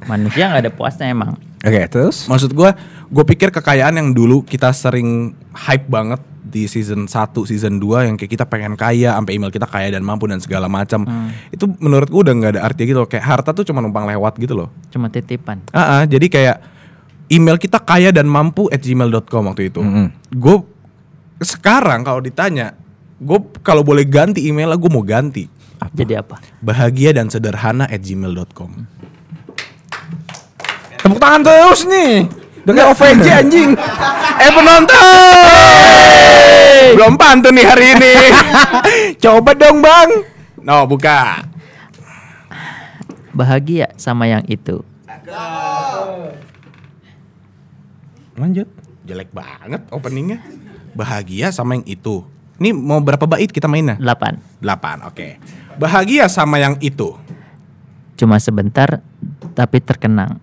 Manusia nggak ada puasnya emang. Oke, terus? maksud gue gue pikir kekayaan yang dulu kita sering hype banget di season 1, season 2 yang kayak kita pengen kaya sampai email kita kaya dan mampu dan segala macam itu menurut gue udah nggak ada artinya gitu loh kayak harta tuh cuma numpang lewat gitu loh Cuma titipan. Ah, ah, jadi kayak email kita kaya dan mampu at gmail.com waktu itu. Mm-mm. Gue sekarang kalau ditanya, gue kalau boleh ganti email gue mau ganti Jadi apa? bahagia dan sederhana at gmail.com. Tepuk tangan terus nih. Dengan OVJ anjing. Eh penonton, belum pantun nih hari ini. Coba dong, Bang. No, buka. Bahagia sama yang itu. Lanjut. Jelek banget openingnya. Bahagia sama yang itu. Ini mau berapa bait kita mainnya? 8. 8, oke. Bahagia sama yang itu. Cuma sebentar tapi terkenang.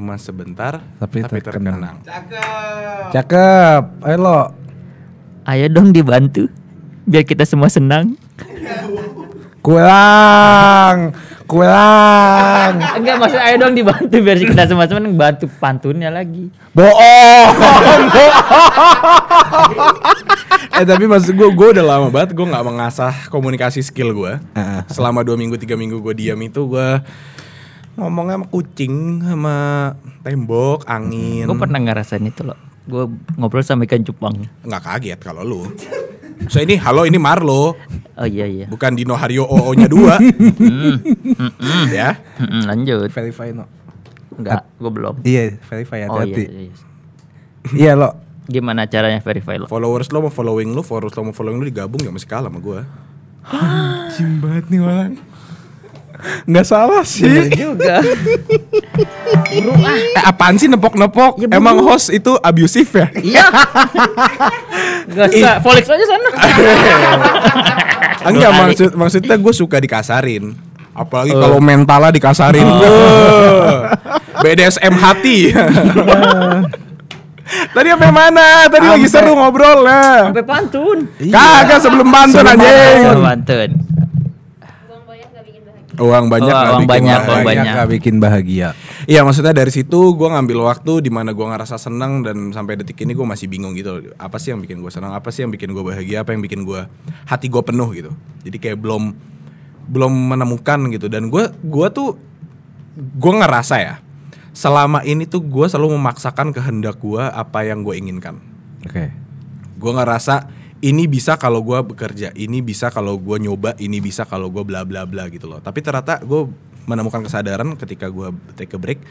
Cuma sebentar, Tapi tapi, terkenang. terkenang. Cakep. Ayo lo. Ayo dong dibantu biar kita semua senang. Kurang. Kurang. Enggak maksud ayo dong dibantu biar kita semua senang bantu pantunnya lagi. Bohong. eh tapi maksud gue, gue udah lama banget gue nggak mengasah komunikasi skill gue. Heeh. Selama dua minggu tiga minggu gue diam itu gue ngomongnya sama kucing, sama tembok, angin. Gue pernah ngerasain itu loh. Gue ngobrol sama ikan cupang. Nggak kaget kalau lu. So ini halo ini Marlo, Oh iya iya. bukan Dino Hario OO-nya dua. ya. Lanjut. Verify no. Enggak, gue belum. Iya, verify Oh iya, hati-hati. iya. Iya lo. Gimana caranya verify lo? Followers lo mau following lu, followers lo mau following lu digabung ya masih kalah sama gue. Anjing banget nih orang. Nggak salah sih. Bener juga. Eh apaan sih nepok-nepok? Ya, Emang host itu abusif ya? Iya. Gak suka. Folix aja sana. Enggak maksud maksudnya gue suka dikasarin. Apalagi kalau mentalnya dikasarin. Beuh. BDSM hati. Tadi sampai mana? Tadi lagi Sampai- seru ngobrol lah. Sampai pantun. Kagak sebelum pantun Sebelum anjing. Oh, pantun. Uang banyak Oh, uang bikin banyak, bahagia. uang banyak. nggak bikin bahagia. Iya maksudnya dari situ gue ngambil waktu di mana gue ngerasa senang dan sampai detik ini gue masih bingung gitu apa sih yang bikin gue senang apa sih yang bikin gue bahagia apa yang bikin gue hati gue penuh gitu jadi kayak belum belum menemukan gitu dan gue gua tuh gue ngerasa ya selama ini tuh gue selalu memaksakan kehendak gue apa yang gue inginkan Oke. gue ngerasa ini bisa kalau gue bekerja ini bisa kalau gue nyoba ini bisa kalau gue bla bla bla gitu loh. Tapi ternyata gue menemukan kesadaran ketika gue take a break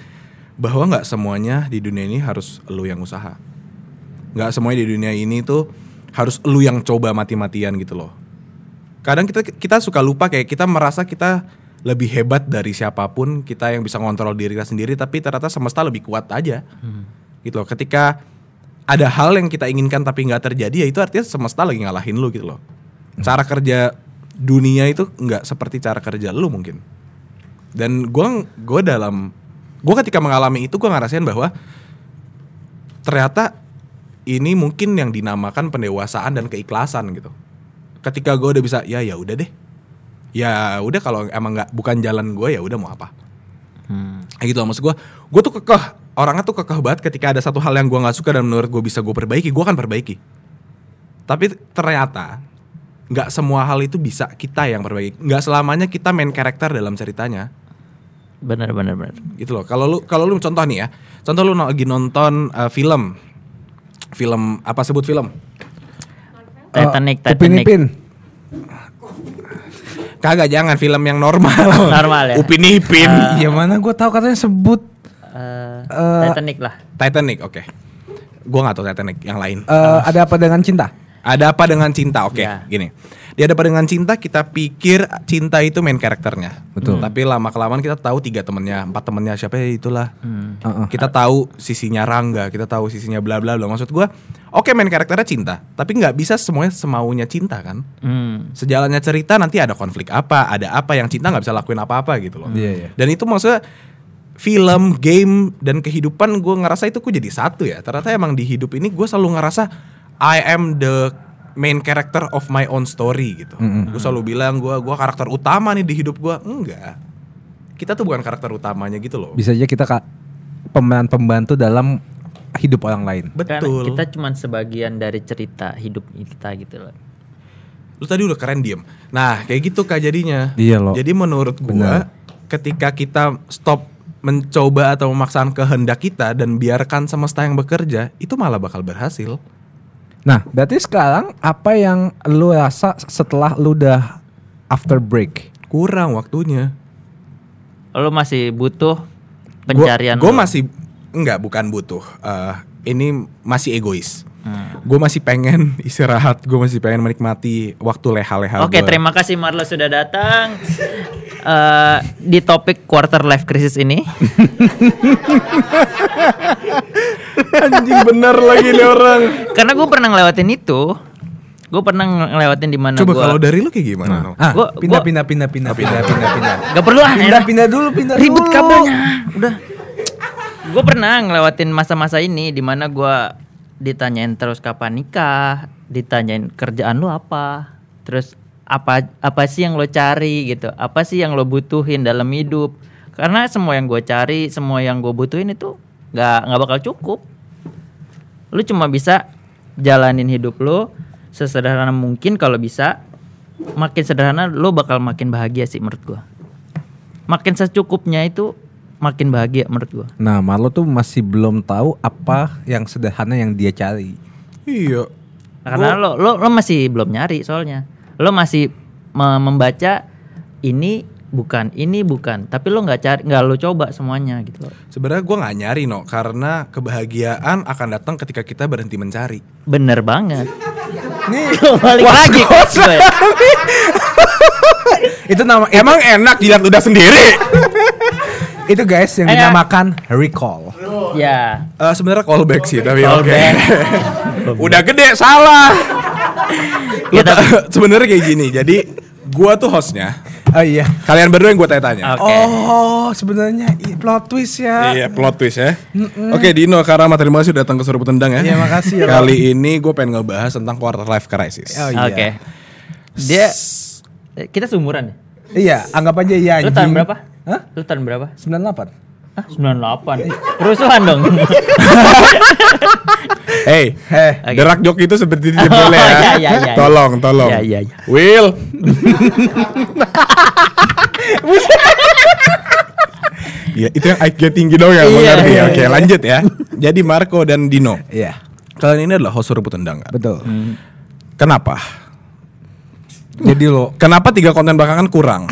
bahwa nggak semuanya di dunia ini harus lu yang usaha. Nggak semuanya di dunia ini tuh harus lu yang coba mati-matian gitu loh. Kadang kita kita suka lupa kayak kita merasa kita lebih hebat dari siapa pun kita yang bisa ngontrol diri kita sendiri tapi ternyata semesta lebih kuat aja. Gitu loh. Ketika ada hal yang kita inginkan tapi nggak terjadi ya itu artinya semesta lagi ngalahin lu gitu loh. Cara kerja dunia itu nggak seperti cara kerja lu mungkin. Dan gue gue dalam gue ketika mengalami itu gue ngerasain bahwa ternyata ini mungkin yang dinamakan pendewasaan dan keikhlasan gitu. Ketika gue udah bisa ya ya udah deh. Ya udah kalau emang nggak bukan jalan gue ya udah mau apa. Hmm. Gitu loh maksud gue Gue tuh kekeh Orangnya tuh kekeh banget ketika ada satu hal yang gue gak suka Dan menurut gue bisa gue perbaiki Gue akan perbaiki. Tapi ternyata nggak semua hal itu bisa kita yang perbaiki. Nggak selamanya kita main karakter dalam ceritanya. Benar benar benar. gitu loh. Kalau lu kalau lu contoh nih ya. Contoh lu lagi nonton uh, film. Film apa sebut film? Titanic, Upin Titanic. Ipin. kagak jangan. Film yang normal. Normal ya? Upin Ipin Ya mana gue tahu katanya sebut Eh, Titanic lah. Titanic oke Gua nggak tahu Titanic yang lain eh, ada apa dengan cinta? Ada apa dengan cinta? Oke, Ya. gini. Di ada apa dengan cinta kita pikir cinta itu main karakternya. Betul. Tapi lama kelamaan kita tahu tiga temennya, empat temennya siapa ya itulah. Hmm. Heeh. Kita tahu sisinya Rangga, kita tahu sisinya bla bla bla. Maksud gua, oke main karakternya cinta, tapi nggak bisa semuanya semaunya cinta kan. Hmm. Sejalannya cerita nanti ada konflik apa, ada apa yang cinta nggak bisa lakuin apa-apa gitu loh. Iya, iya. Dan itu maksudnya film, game, dan kehidupan gue ngerasa itu gue jadi satu ya. Ternyata emang di hidup ini gue selalu ngerasa I am the main character of my own story gitu. Gue selalu bilang gue gua karakter utama nih di hidup gue. Enggak. Kita tuh bukan karakter utamanya gitu loh. Bisa aja kita kak pemeran pembantu dalam hidup orang lain. Kan Betul. kita cuman sebagian dari cerita hidup kita gitu loh. Lu tadi udah keren diem. Nah kayak gitu kak jadinya. Iya, loh. Jadi menurut gua ketika kita stop mencoba atau memaksakan kehendak kita dan biarkan semesta yang bekerja, itu malah bakal berhasil. Nah, berarti sekarang apa yang lu rasa setelah lu udah after break? Kurang waktunya. Lo masih butuh pencarian Gue masih enggak bukan butuh. Eh, ini masih egois. Hmm. Gue masih pengen istirahat. Gue masih pengen menikmati waktu leha-leha. Oke, gua. terima kasih Marlo sudah datang. Eh, di topik quarter life crisis ini, Anjing bener lagi nih orang. karena gue pernah ngelewatin itu, gue pernah ngelewatin di mana Coba gua- kalau dari lu kayak gimana? No? Ah, Gua- pindah, gua- pindah pindah pindah pindah pindah pindah. Gak perlu lah, Pindah pindah dulu, pindah ribet dulu. kabelnya. Udah. Gue pernah ngelewatin masa-masa ini di mana gue ditanyain terus kapan nikah, ditanyain kerjaan lu apa, terus apa apa sih yang lo cari gitu, apa sih yang lo butuhin dalam hidup. Karena semua yang gue cari, semua yang gue butuhin itu nggak nggak bakal cukup. Lu cuma bisa jalanin hidup lo sesederhana mungkin kalau bisa. Makin sederhana lo bakal makin bahagia sih menurut gua makin secukupnya itu makin bahagia menurut gua. Nah, Marlo tuh masih belum tahu apa yang sederhana yang dia cari. Iya. Karena lo, lo lo masih belum nyari soalnya. Lo masih me- membaca ini bukan, ini bukan, tapi lo nggak cari, nggak lo coba semuanya gitu. Sebenarnya gue nggak nyari no, karena kebahagiaan akan datang ketika kita berhenti mencari. Bener banget. Nih, Balik lagi gue. itu nama Emang enak jilat udah sendiri? itu guys yang Eh, dinamakan recall. Ya. Eh Sebenarnya callback sih, tapi oke. Callback. udah gede salah. Ya, tapi- ta- sebenarnya kayak gini. Jadi gua tuh hostnya. Oh iya. Kalian berdua yang gue tanya-tanya. Oke. Oh, sebenarnya plot twist ya. Iya, plot twist ya. Oke, Dino Karama terima kasih sudah datang ke Suruh Tendang ya. Iya, makasih ya, Kali ini gue pengen ngebahas tentang quarter life crisis. Oh, iya. Oke. Dia eh, kita seumuran ya? Iya, anggap aja iya Lu tahun berapa? Hah? Lu tahun berapa? 98. Ah, 98. Rusuhan dong. Hey, Heh. Oke. derak jok itu seperti tidak boleh ya. iya, iya, iya. tolong, tolong. Iya, iya, iya. Will. Iya, itu yang IQ tinggi dong ya, Iya, mengerti. iya, Oke, iya. lanjut ya. Jadi Marco dan Dino. Iya, Kalian ini adalah host Suruh Tendang kan? betul. Kenapa? Jadi lo Kenapa tiga konten belakangan kurang?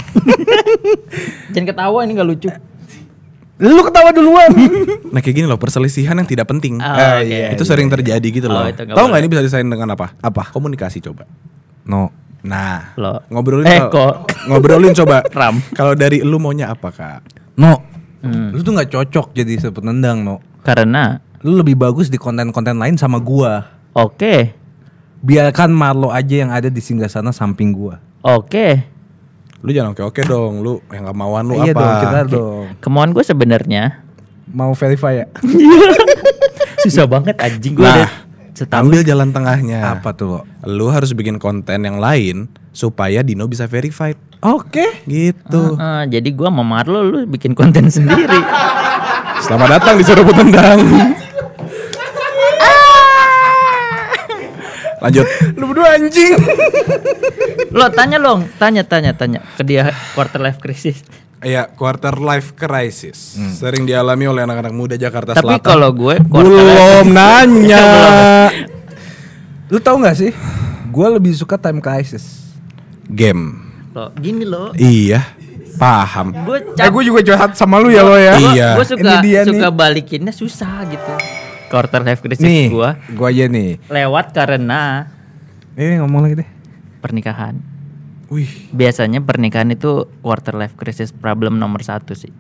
Jangan ketawa ini nggak lucu. Lu ketawa duluan. Nah kayak gini loh perselisihan yang tidak penting. Oh, Eh, oke. Itu sering terjadi gitu Oh, loh. Tahu nggak boleh. ini bisa disain dengan apa? Apa? Komunikasi coba. no. Nah, Lo. ngobrolin Eh, kok. ngobrolin coba. Ram. Kalau dari lu maunya apa kak? No. Hmm. Lu tuh nggak cocok jadi sepenendang, no. Karena Lu lebih bagus di konten-konten lain sama gua. oke, Biarkan Marlo aja yang ada di singgah sana samping gua. oke. Lu jangan oke oke dong. Lu yang gak mauan lu iya apa? dong, kita dong. Kemauan gue sebenarnya Mau verify ya? susah banget anjing gue Nah, udah setahun. ambil jalan tengahnya. Apa tuh lo? Lu harus bikin konten yang lain supaya Dino bisa verified. Oke. Gitu. Ah, jadi gue sama Marlo lu bikin konten sendiri. Selamat datang di Suruh Tendang. Lanjut. Lu berdua anjing. lo tanya dong, tanya tanya tanya ke dia quarter life crisis. Iya, quarter life crisis. Sering dialami oleh anak-anak muda Jakarta Tapi Selatan. kalau gue quarter life belum nanya. Lu tau gak sih? Gua lebih suka time crisis. Game. lo gini lo. Iya, paham. Gue Eh, gue juga curhat sama lu ya lo ya. Iya. Gue suka Ini dia suka nih. balikinnya susah gitu. Quarter life crisis Nih, gue gua aja nih. lewat karena Ini ngomong lagi deh. pernikahan. Wih, Biasanya pernikahan itu quarter life crisis problem nomor satu sih.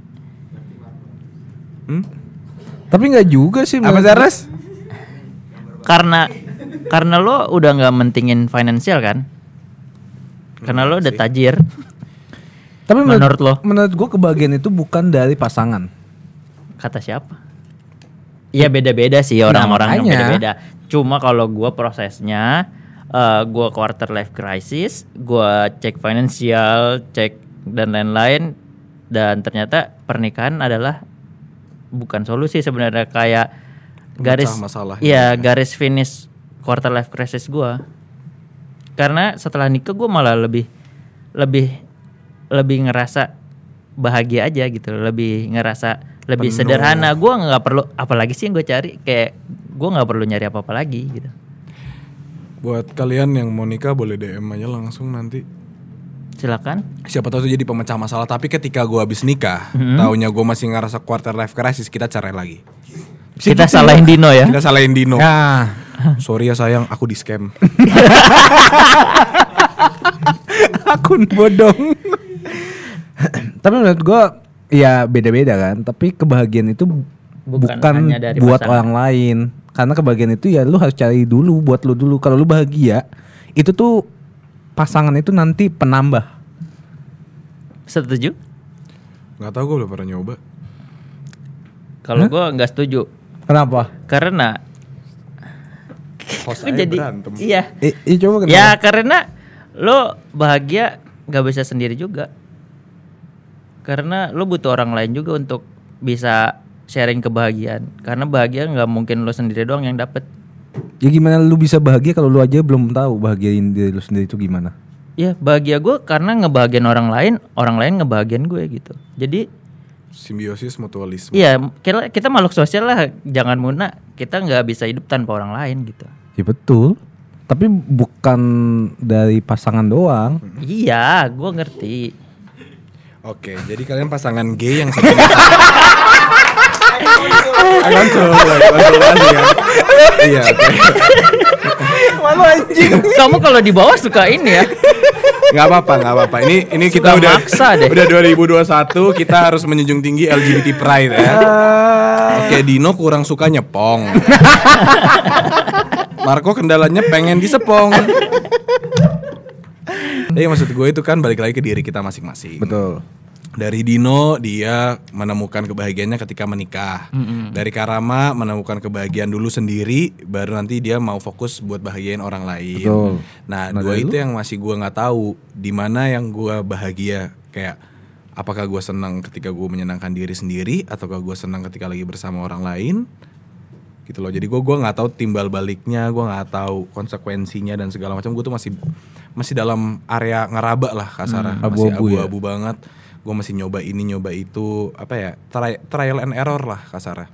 Tapi nggak juga sih. apa gua. Zaras? Karena karena lo udah nggak mentingin finansial kan? Karena lo udah tajir. Tapi menurut, Menurut lo? Menurut gua kebahagiaan itu bukan dari pasangan. Kata siapa? Iya beda-beda sih orang-orang yang makanya. beda-beda. Cuma kalau gua prosesnya eh, gua quarter life crisis, gua cek finansial, cek dan lain-lain dan ternyata pernikahan adalah bukan solusi sebenarnya kayak garis masalahnya. Iya, garis finish quarter life crisis gua. Karena setelah nikah gua malah lebih lebih lebih ngerasa bahagia aja gitu, lebih ngerasa lebih Penuh. sederhana. Gua nggak perlu apalagi sih yang gue cari kayak gua nggak perlu nyari apa-apa lagi gitu. Buat kalian yang mau nikah boleh DM aja langsung nanti. Silakan. Siapa tahu itu jadi pemecah masalah. Tapi ketika gua habis nikah, Mhm. taunya gua masih ngerasa quarter life crisis, kita cerai lagi. Kita salahin Dino ya. Kita salahin Dino. Nah, Sorry ya sayang, aku di scam. akun bodong. Tapi menurut gua ya beda-beda kan. Tapi kebahagiaan itu Bukan bukan, hanya dari buat pasangan. orang lain. Karena kebahagiaan itu ya lu harus cari dulu buat lu dulu. Kalau lu bahagia, itu tuh pasangan itu nanti penambah. Setuju? Gak tau gue belum pernah nyoba. Kalau gua nggak setuju. Kenapa? Karena Host jadi berantem. iya. Eh, eh, coba kenapa? Ya karena lo bahagia nggak bisa sendiri juga. Karena lo butuh orang lain juga untuk bisa sharing kebahagiaan. Karena bahagia nggak mungkin lo sendiri doang yang dapet. Ya gimana lu bisa bahagia kalau lu aja belum tahu bahagiain diri lu sendiri itu gimana? Ya bahagia gue karena ngebahagiain orang lain, orang lain ngebahagiain gue gitu. Jadi Simbiosis mutualisme. iya kita, kita makhluk sosial lah, jangan muna kita nggak bisa hidup tanpa orang lain gitu. Ya betul. Tapi bukan dari pasangan doang. Iya, gue ngerti. Oke, jadi kalian pasangan gay yang Langsung, langsung ya. Iya, oke. Malu anjing. Kamu kalau di bawah suka ini ya? Nggak apa-apa, nggak apa-apa. Ini ini kita udah maksa deh. udah 2021, kita harus menjunjung tinggi LGBT pride ya. Oke, Dino kurang suka nyepong. Marco kendalanya pengen disepong. Tapi maksud gue itu kan balik lagi ke diri kita masing-masing. Betul. Dari Dino dia menemukan kebahagiaannya ketika menikah. Dari Karama menemukan kebahagiaan dulu sendiri, baru nanti dia mau fokus buat bahagiain orang lain. Betul. Nah, Nah, dua itu lu? yang masih gua nggak tahu di mana yang gua bahagia kayak apakah gua senang ketika gua menyenangkan diri sendiri ataukah gua senang ketika lagi bersama orang lain gitu loh jadi gua gua nggak tahu timbal baliknya gua nggak tahu konsekuensinya dan segala macam gua tuh masih masih dalam area ngeraba lah kasarnya Hmm, masih abu-abu ya. abu-abu banget gua masih nyoba ini nyoba itu apa ya tri- trial and error lah kasarnya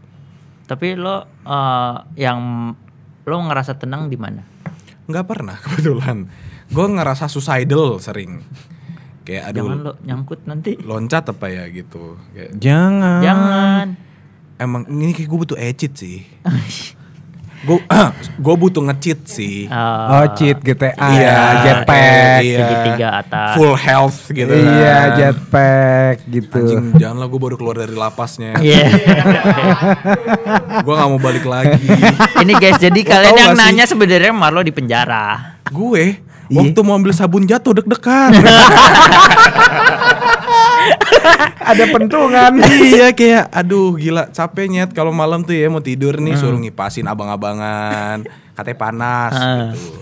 Tapi lo eh, yang lo ngerasa tenang di mana? nggak pernah kebetulan gua ngerasa suicidal sering kayak aduh Jangan lo nyangkut nanti. loncat apa ya gitu kayak Jangan. Jangan. emang ini kayak gue butuh e-cheat sih gue gue butuh nge-cheat sih Eh, Oh cheat GTA Iya, ya, jetpack. iya. segitiga atas. full health gitu Iya, kan. jetpack gitu. anjing janganlah gue baru keluar dari lapasnya Iya. gue nggak mau balik lagi Ini guys, jadi kalian yang nanya sebenarnya Marlo di penjara. gue Iya. waktu mau ambil sabun jatuh deg-degan Ada pentungan. iya kayak aduh gila capek nyet kalau malam tuh ya mau tidur nih suruh ngipasin abang-abangan katanya panas Ah. gitu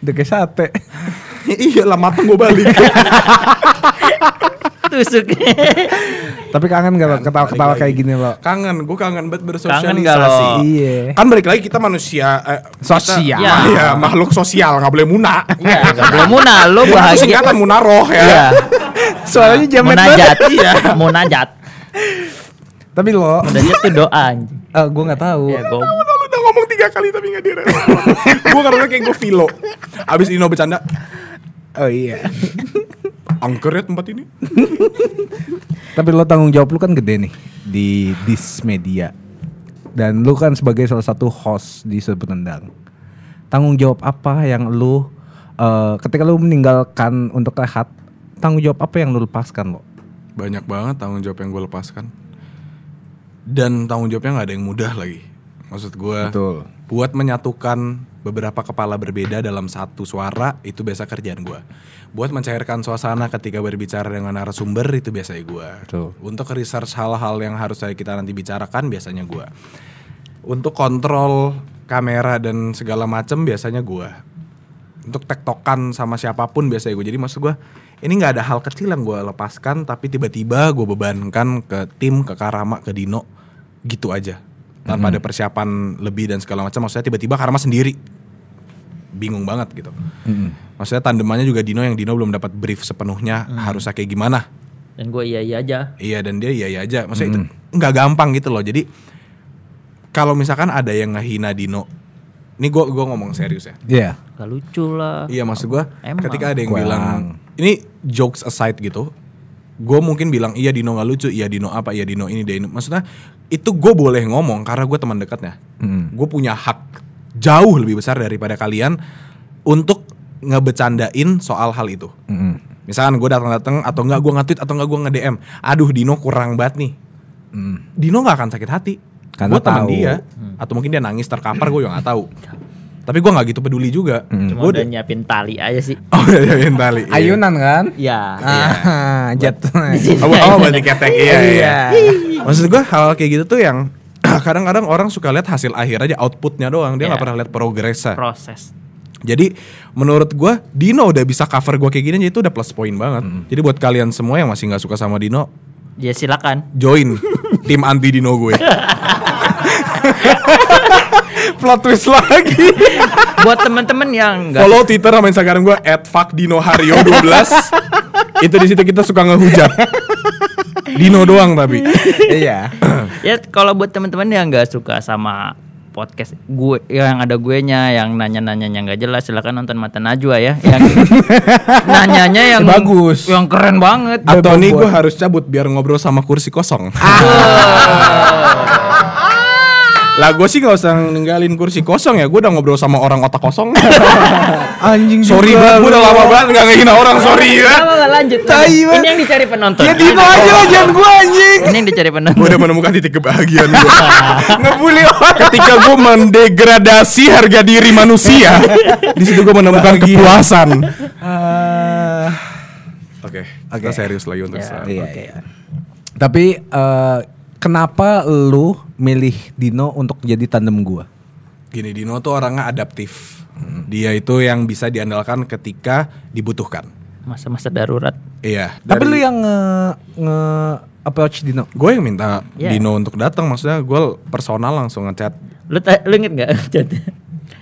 Udah kayak sate. iya lah mateng gue balik Tusuk. Tapi kangen gak lo ketawa-ketawa kayak gini lo? kangen gue kangen banget bersosialisasi Kangen nggak lo? Iya. kan balik lagi kita manusia eh, Sosial. kita- Ya. ya makhluk sosial nggak boleh muna Iya, gak boleh muna, lo bahagia. singkatan munaroh ya Iya. Suaranya jamet Munajat. banget. Iya. Munajat. Tapi lo, Munajat tuh doa. anjing. eh, gue nggak tahu. Ya, gua Lu udah ngomong tiga kali tapi gak direspon Gue karena kayak gue filo Abis Ino bercanda Oh iya. Angker ya tempat ini Tapi lo tanggung jawab lu kan gede nih di dis media. Dan lu kan sebagai salah satu host di Sebut Tendang. Tanggung jawab apa yang lu eh, ketika lu meninggalkan untuk rehat, tanggung jawab apa yang lu lepaskan lo? Banyak banget tanggung jawab yang gue lepaskan Dan tanggung jawabnya gak ada yang mudah lagi Maksud gue Betul. Buat menyatukan beberapa kepala berbeda dalam satu suara Itu biasa kerjaan gue Buat mencairkan suasana ketika berbicara dengan narasumber Itu biasanya gue. Untuk research hal-hal yang harus kita nanti bicarakan biasanya gue Untuk kontrol kamera dan segala macem biasanya gue untuk tektokan sama siapa pun biasanya gue jadi maksud gue ini nggak ada hal kecil yang gue lepaskan tapi tiba-tiba gue bebankan ke tim ke Karama ke Dino. Gitu aja. Tanpa ada persiapan lebih dan segala macam maksudnya tiba-tiba Karama sendiri bingung banget gitu maksudnya tandemannya juga Dino yang Dino belum dapat brief sepenuhnya harusnya kayak gimana Dan gue iya iya aja. Iya dan dia iya iya aja. Maksudnya itu nggak gampang gitu loh. Jadi kalau misalkan ada yang ngehina Dino, ini gua gua ngomong serius ya. Iya. Gak lucu lah. Iya maksud gua Emang. ketika ada yang Kurang. bilang ini jokes aside gitu, gue mungkin bilang iya Dino nggak lucu, iya Dino apa, iya Dino ini, Dino. Maksudnya itu gue boleh ngomong karena gue teman dekatnya. Mm. Gue punya hak jauh lebih besar daripada kalian untuk ngebecandain soal hal itu. Mm-mm. Misalkan gue datang-datang atau enggak gue nge-tweet atau enggak gue nge-DM, aduh Dino kurang banget nih. Mm. Dino nggak akan sakit hati. Karena gue teman tahu. dia, atau mungkin dia nangis terkapar gue juga nggak tahu. Tapi gue nggak gitu peduli juga. Cuma Gua udah nyiapin tali aja sih. Oh udah nyiapin tali. iya. Ayunan kan? Ya. Ah, jatuh. Oh, oh berarti ketek iya, iya. Iya. Maksud gue hal kayak gitu tuh yang kadang-kadang orang suka lihat hasil akhir aja outputnya doang. Dia nggak Iya. pernah lihat progresnya. Proses. Jadi menurut gua Dino udah bisa cover gua kayak gini aja itu udah plus point banget. Jadi buat kalian semua yang masih nggak suka sama Dino, Ya silakan. join tim anti Dino gue. Plot twist lagi. Buat teman-teman yang enggak Follow Twitter sama Instagram gua @fuckdinohario12. itu di situ kita suka ngehujat. Dino doang tapi. Iya. ya kalau buat teman-teman yang nggak suka sama podcast gue yang ada gue nya yang nanya-nanya yang nggak jelas silakan nonton mata Najwa ya yang nanyanya yang Bagus. yang keren banget Atau nih gue harus cabut biar ngobrol sama kursi kosong. lah gue sih nggak usah ninggalin kursi kosong ya. Gue udah ngobrol sama orang otak kosong. Anjing sorry banget, gue udah lama banget nggak ngehina orang. Sorry ya. Nggak lanjut ini yang dicari penonton Ya Dino aja lah jangan gue anjing. ini yang dicari penonton Gue udah menemukan titik kebahagiaan gue. Ngebully orang. Ketika gue mendegradasi harga diri manusia, di situ gue menemukan kepuasan. Oke, kita serius lagi untuk Ya. Iya, iya. Tapi eh, kenapa lu milih Dino untuk jadi tandem gua? Gini Dino tuh orangnya adaptif. Dia itu yang bisa diandalkan ketika dibutuhkan. masa-masa darurat Iya. Tapi dari- lu yang nge, nge approach Dino. gue yang minta Iya. Dino untuk datang, maksudnya gue personal langsung ngechat. lu lu inget nggak chat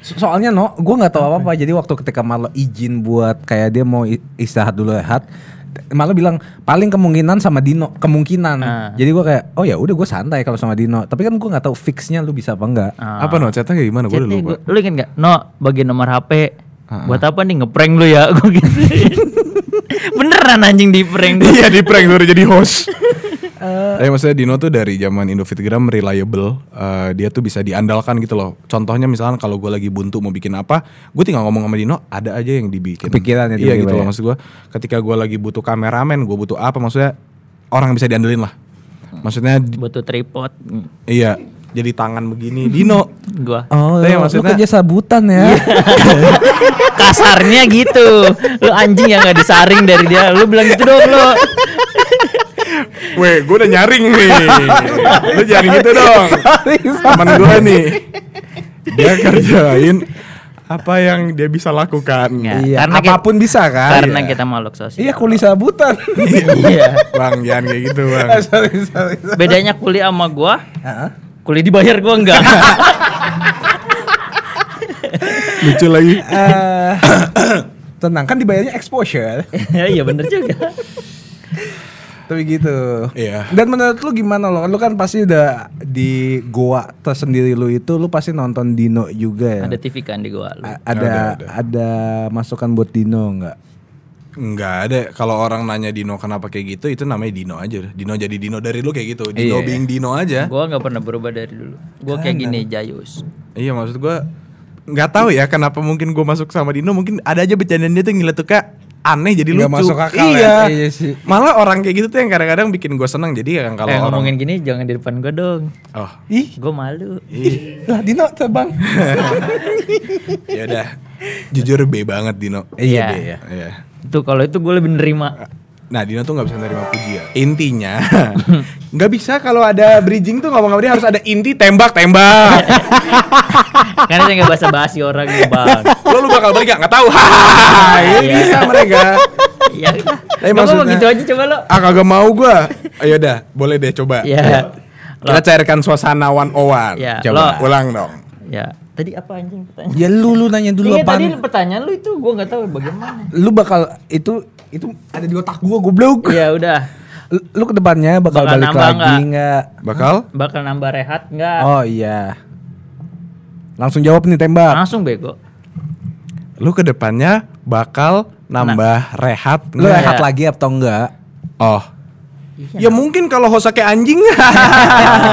So- Soalnya no, gue nggak tahu apa-apa. Jadi waktu ketika Marlo izin buat kayak dia mau istirahat dulu rehat, Marlo bilang paling kemungkinan sama Dino, kemungkinan. Ah. Jadi gue kayak, oh ya udah gue santai kalau sama Dino. Tapi kan gue nggak tahu fixnya lu bisa apa enggak. Ah. Apa no chatnya kayak gimana? Gue udah lupa. gua- lu inget nggak no bagi nomor HP Ah. buat apa nih ngeprank lu ya gue gitu beneran anjing di prank Iya di prank baru jadi host. Tapi maksudnya Dino tuh dari zaman Indofitgram reliable, Eh, dia tuh bisa diandalkan gitu loh. Contohnya misalkan kalau gue lagi buntu mau bikin apa, gue tinggal ngomong sama Dino, ada aja yang dibikin. Kepikiran ya Iya gitu loh ya. maksud gue. Ketika gue lagi butuh kameramen, gue butuh apa, maksudnya orang yang bisa diandelin lah. Maksudnya butuh tripod iya, jadi tangan begini, Dino. gua Oh, Tapi lu maksudnya- kerja sabutan ya. kasarnya gitu lu anjing yang nggak disaring dari dia lu bilang gitu dong lu Weh, gue udah nyaring nih. Lu jangan gitu dong. Temen gue nih. Dia kerjain apa yang dia bisa lakukan. Ya, iya, karena kita- apa pun bisa kan. karena kita makhluk sosial Iya, kuli sabutan. iya Bang, jangan kayak gitu, Bang. sorry, sorry. bedanya kuliah sama gua Heeh. kuliah dibayar gua enggak Lucu lagi. Eh, tenang kan dibayarnya exposure. iya bener juga Tapi gitu. Iya. Dan menurut lu gimana lo? Lu kan pasti udah di goa tersendiri lu itu lu pasti nonton Dino juga ya. ada TV kan di gua lu. A- Ada, ada, ada. ada masukan buat Dino nggak? Enggak ada. Kalau orang nanya Dino kenapa kayak gitu, itu namanya Dino aja. Dino jadi Dino dari lu kayak gitu. Dino Iya. being Dino aja. gua nggak pernah berubah dari dulu gua kayak gini jayus Iya, maksud gua nggak tahu ya kenapa mungkin gue masuk sama Dino mungkin ada aja bercandaan dia tuh ngeliat tuh kayak aneh jadi Nggak lucu. masuk akal ya. iya. Iya sih. Malah orang kayak gitu tuh yang kadang-kadang bikin gue senang. Jadi yang kalau eh, orang ngomongin gini jangan di depan gua dong oh Ih, gua malu lah Dino terbang. ya udah jujur B banget Dino. Iya. deh ya. Iya. itu kalau itu gue lebih nerima Nah Dino tuh nggak bisa nerima pujian. Intinya nggak bisa kalau ada bridging tuh ngomong sama dia harus ada inti tembak tembak. Karena saya nggak bahasa basi orang nih bang. Lo lu bakal balik gak? Nggak tahu. Hahaha, ini Iya. bisa mereka. Ya udah. Tapi maksudnya- gitu aja coba lo. Ah kagak mau gua. Ayo dah, boleh deh coba. Ya. Kita cairkan suasana one on one. Ya, Coba lo- ulang dong. Ya. Tadi apa anjing pertanyaan? Ya lu lu nanya dulu Iya tadi pertanyaan lu itu gua nggak tahu bagaimana. Lu bakal itu itu ada di otak gua goblok. Iya udah. Lu, lu ke depannya bakal, Bakal balik lagi nggak? Bakal? Bakal nambah rehat nggak? Oh iya. Langsung jawab nih tembak. Langsung bego. Lu ke depannya bakal nambah rehat Lu nggak? rehat lagi atau enggak? Oh. Ya mungkin kalau hosa kayak anjing.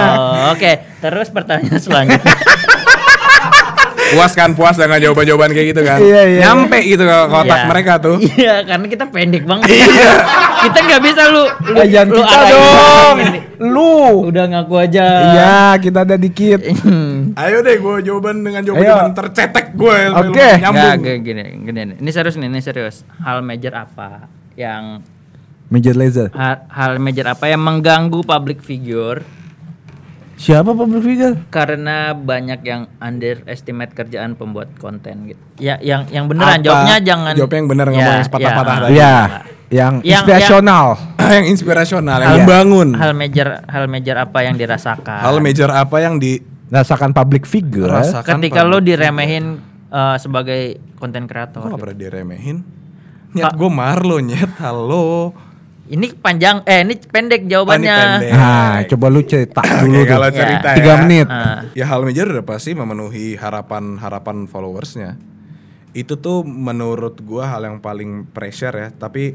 Oh, Oke, terus pertanyaan selanjutnya. puas kan puas dengan jawaban-jawaban kayak gitu kan. Iya, iya. Nyampe gitu ke ke otak Iya. mereka tuh. Iya, karena kita pendek banget. Iya. kita nggak bisa lu lu, jangan lu kita dong. ini. Lu. Udah ngaku aja. Iya, kita ada dikit. Ayo deh gue jawaban dengan Ayo. jawaban tercetek gue. Oke. Nyambung. Nggak, gini, gini, gini. Ini serius nih, ini serius. Hal major apa yang Major laser. hal, hal major apa yang mengganggu public figure Siapa public figure? karena banyak yang underestimate kerjaan pembuat konten gitu. Ya, yang yang beneran Apa? jawabnya jangan. Jawabnya yang bener, nggak mau yang sepatah-patah tadi. Iya, yang Yang- inspirasional. yang inspirasional, yang Hal- membangun. Hal major, hal major apa yang dirasakan? Hal major apa yang di Rasakan public figure. Rasakan Ketika lo diremehin eh, sebagai konten kreator. Kok gak pernah diremehin? Nyet gue Marlo nyet, halo. Ini panjang, eh ini pendek jawabannya. Oh, pendek. Nah, coba lu cerita dulu Oke, tuh. kalau Ya. cerita Tiga ya. menit. Ah. Ya hal major udah pasti memenuhi harapan-harapan followersnya. Itu tuh menurut gua hal yang paling pressure ya. Tapi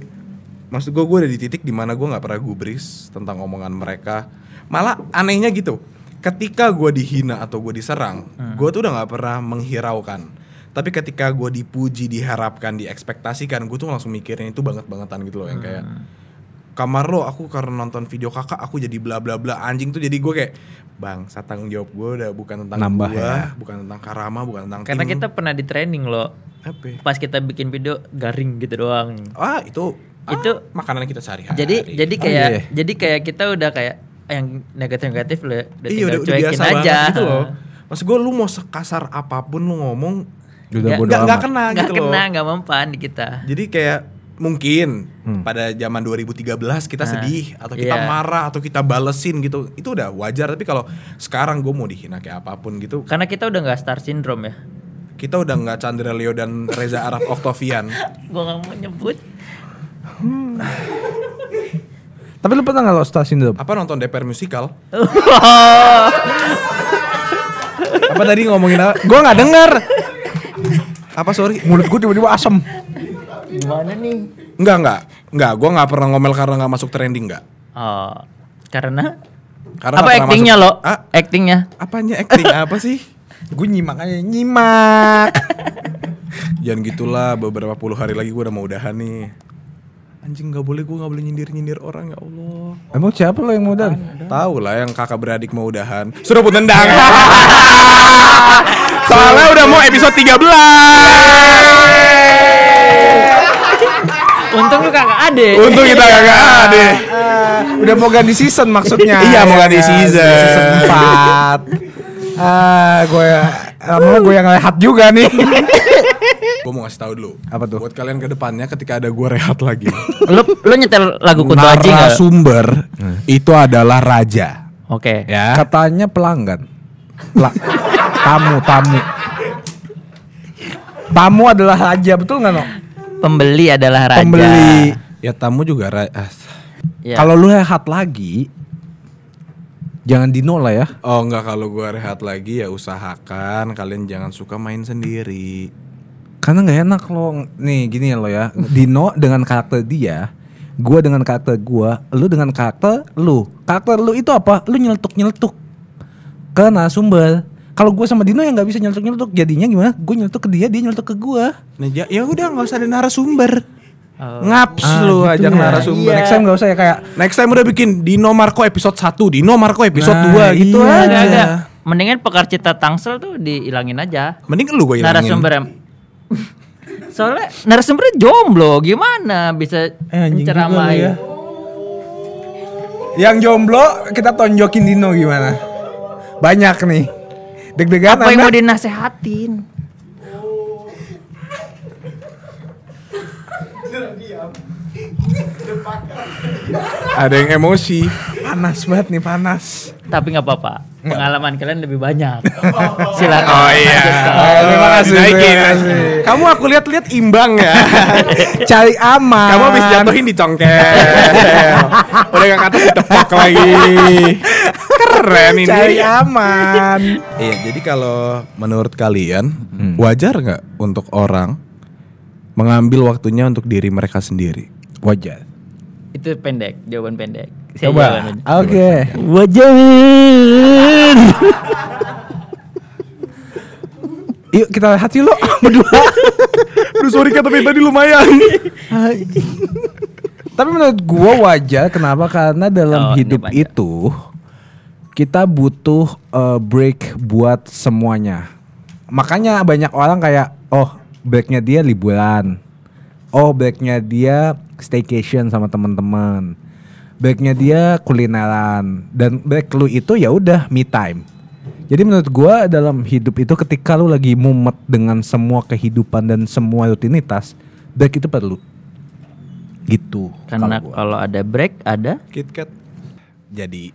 maksud gua gua udah di titik di mana gua nggak pernah gubris tentang omongan mereka. Malah anehnya gitu. Ketika gua dihina atau gua diserang, gua tuh udah nggak pernah menghiraukan. Tapi ketika gua dipuji, diharapkan, diekspektasikan, gua tuh langsung mikirin itu banget-bangetan gitu loh yang kayak kamar lo aku karena nonton video kakak aku jadi bla bla bla anjing tuh jadi gue kayak bang saya tanggung jawab gue udah bukan tentang Nambah gue ya. bukan tentang karama bukan tentang Karena tim. kita pernah di training loh. apa Pas kita bikin video garing gitu doang. ah itu Itu- ah, makanan kita sehari-hari Jadi jadi Oh, kayak iya. jadi kayak kita udah kayak yang negatif-negatif lo udah iya tinggal udah, udah cuekin biasa aja. banget gitu loh maksud gue lu mau sekasar apa pun lu ngomong Udah Ya, nggak nggak amat. kena Nggak gitu kena, loh nggak mempan di kita. jadi kayak mungkin Hmm. pada zaman 2013 kita Nah, sedih atau kita iya. marah atau kita balesin gitu itu udah wajar tapi kalau sekarang gue mau dihina kayak apa pun gitu Karena kita udah nggak star syndrome ya. kita udah nggak Chandra Leo dan Reza Arab Octavian Gua nggak mau nyebut. Tapi lu pernah nggak lo star syndrome? apa nonton DPR musical apa tadi ngomongin apa Gua nggak denger. apa sorry Mulut gua tiba-tiba asem. Gimana nih? enggak enggak enggak gue nggak pernah ngomel karena nggak masuk trending enggak Oh, karena? Karena apa actingnya masuk- lo? ah Actingnya? apanya acting? Apa sih? Gue nyimak aja, nyimak. jangan gitulah beberapa puluh hari lagi gue udah mau udahan nih. Anjing nggak boleh gue nggak boleh nyindir nyindir orang ya Allah. Emang siapa lo yang mau dan? tahu lah yang kakak beradik mau udahan. Suruh pun tendang. Soalnya udah mau episode 13 Untung lu kakak ade. untung kita kagak ada Udah mau ganti season maksudnya. Iya, mau ganti kan? season. Season 4. Ah, gue lama gue yang rehat juga nih. gue mau ngasih tahu dulu Apa tuh? buat kalian ke depannya ketika ada gue rehat lagi lu lu nyetel lagu Kunto Aji nggak? narasumber itu adalah raja Oke. ya Katanya pelanggan. Pela- tamu, tamu. Tamu adalah raja, betul nggak no? Pembeli adalah raja. Pembeli. ya tamu juga ra- ah. Ya. Kalau lu rehat lagi, jangan dino lah ya. oh enggak kalau gue rehat lagi ya usahakan kalian jangan suka main sendiri Karena nggak enak lo nih gini ya lo ya. Dino dengan karakter dia, gua dengan karakter gua, lu dengan karakter lu. Karakter lu itu apa? Lu nyeletuk nyeletuk ke narasumber. Kalau gue sama Dino yang nggak bisa nyeletuk nyeletuk, jadinya gimana? Gue nyeletuk ke dia, dia nyeletuk ke gua. nah ya, ya udah nggak usah ada narasumber Oh. ngaps Ah, lu gitu ajak ya. narasumber Next time nggak usah ya kayak next time udah bikin Dino Marco episode 1 Dino Marco episode Nah, 2 gitu iya. aja ada. Mendingan pekarcita Tangsel tuh dihilangin aja. mending lu gue ilangin Narasumber yang Soalnya narasumbernya jomblo, gimana bisa Eh, menceramai? ya. Yang jomblo kita tonjokin Dino gimana? Banyak nih. Deg-degan Apa yang mau dinasehatin? Ada yang emosi. Panas banget nih panas. Tapi nggak apa-apa. Pengalaman kalian lebih banyak. Silakan. Oh iya. Oh, terima kasih, Dinaikin. terima kasih. Kamu aku lihat-lihat imbang ya. Cari aman. Kamu habis jatuhin dicongkel. Udah gak kata ditepok lagi. Keren ini. Cari aman. Iya, jadi kalau menurut kalian wajar nggak untuk orang mengambil waktunya untuk diri mereka sendiri? Wajar. Itu pendek, jawaban pendek. Saya Coba. jawaban pendek. Oke. Wajar. Yuk kita lihat yuk lo berdua. Aduh sorry kata tadi lumayan. Tapi menurut gua wajar kenapa? Karena dalam Oh, hidup itu kita butuh uh, break buat semuanya. Makanya banyak orang kayak oh breaknya dia liburan. Oh breaknya dia staycation sama teman-teman. Breaknya dia kulineran dan break lu itu ya udah me time. Jadi menurut gua dalam hidup itu ketika lu lagi mumet dengan semua kehidupan dan semua rutinitas, break itu perlu. Gitu. Karena kalau gua. kalau ada break ada KitKat. Jadi,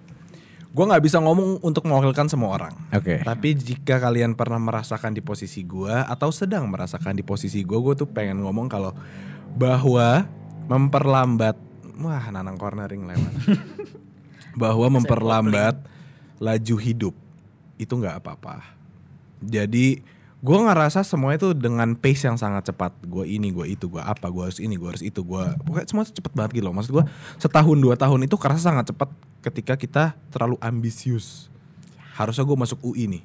gua nggak bisa ngomong untuk mewakilkan semua orang. Oke. Tapi jika kalian pernah merasakan di posisi gua atau sedang merasakan di posisi gua, gua tuh pengen ngomong kalau bahwa memperlambat wah nanang cornering lewat. bahwa memperlambat laju hidup itu nggak apa-apa. Jadi gua ngerasa semua itu dengan pace yang sangat cepat. Gua ini, gua itu, gua apa, gua harus ini, gua harus itu, gua pokoknya semua tuh cepet banget gitu loh. Maksud gua setahun dua tahun itu kerasa sangat cepat ketika kita terlalu ambisius. Harusnya gue masuk UI nih.